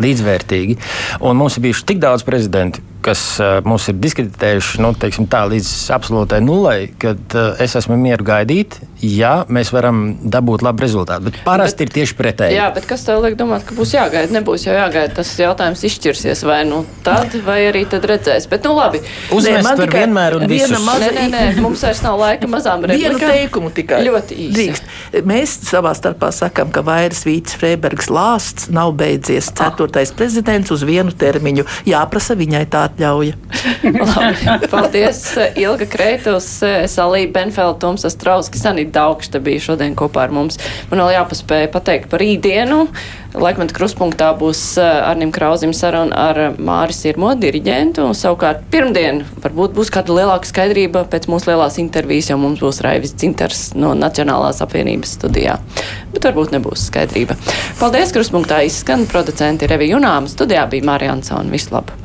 līdzvērtīgi. Un mums ir bijuši tik daudz prezidentu, kas uh, mūs ir diskreditējuši nu, tā, līdz absolūtai nulai, kad uh, es esmu mieru gaidīt, ja mēs varam dabūt labu rezultātu. Bet parasti bet, ir tieši pretēji. Jā, bet kas tev liek domāt, ka būs jāgaida? Nebūs jau jāgaida. Tas jautājums izšķirsies vai nu tad, vai arī tad redzēs. Bet, nu labi. Uzmest var vienmēr un visus. Maza... Nē, nē, nē, *laughs* mums vairs nav laika mazām replikām. Vienu teikumu tikai. Ļoti īsi. Drīkst. Mēs savā starpā sakam, ka vairs Vīts Freibergs lāsts nav beidzies. Ah. Ceturtais ah. prezidents uz vienu termiņu. Jāprasa viņai tā atļauja. *laughs* Labi, paldies! Ilga Kreitus, Salība Benfelda, Toms Astrauskis, Anita Rita Daugšta bija šodien kopā ar mums. Man vēl jāpaspēja pateikt par rītdienu. Laikmet kruspunktā būs Arnim Krauzim saruna ar Māris Irmo, diriģentu. Savukārt pirmdien varbūt būs kāda lielāka skaidrība pēc mūsu lielās intervijas, jo mums būs Raivis Cinters no Nacionālās apvienības studijā. Bet varbūt nebūs skaidrība. Paldies, kruspunktā izskan producenti Revi Junām. Studijā bija Mārija Ansona. Vislabāk!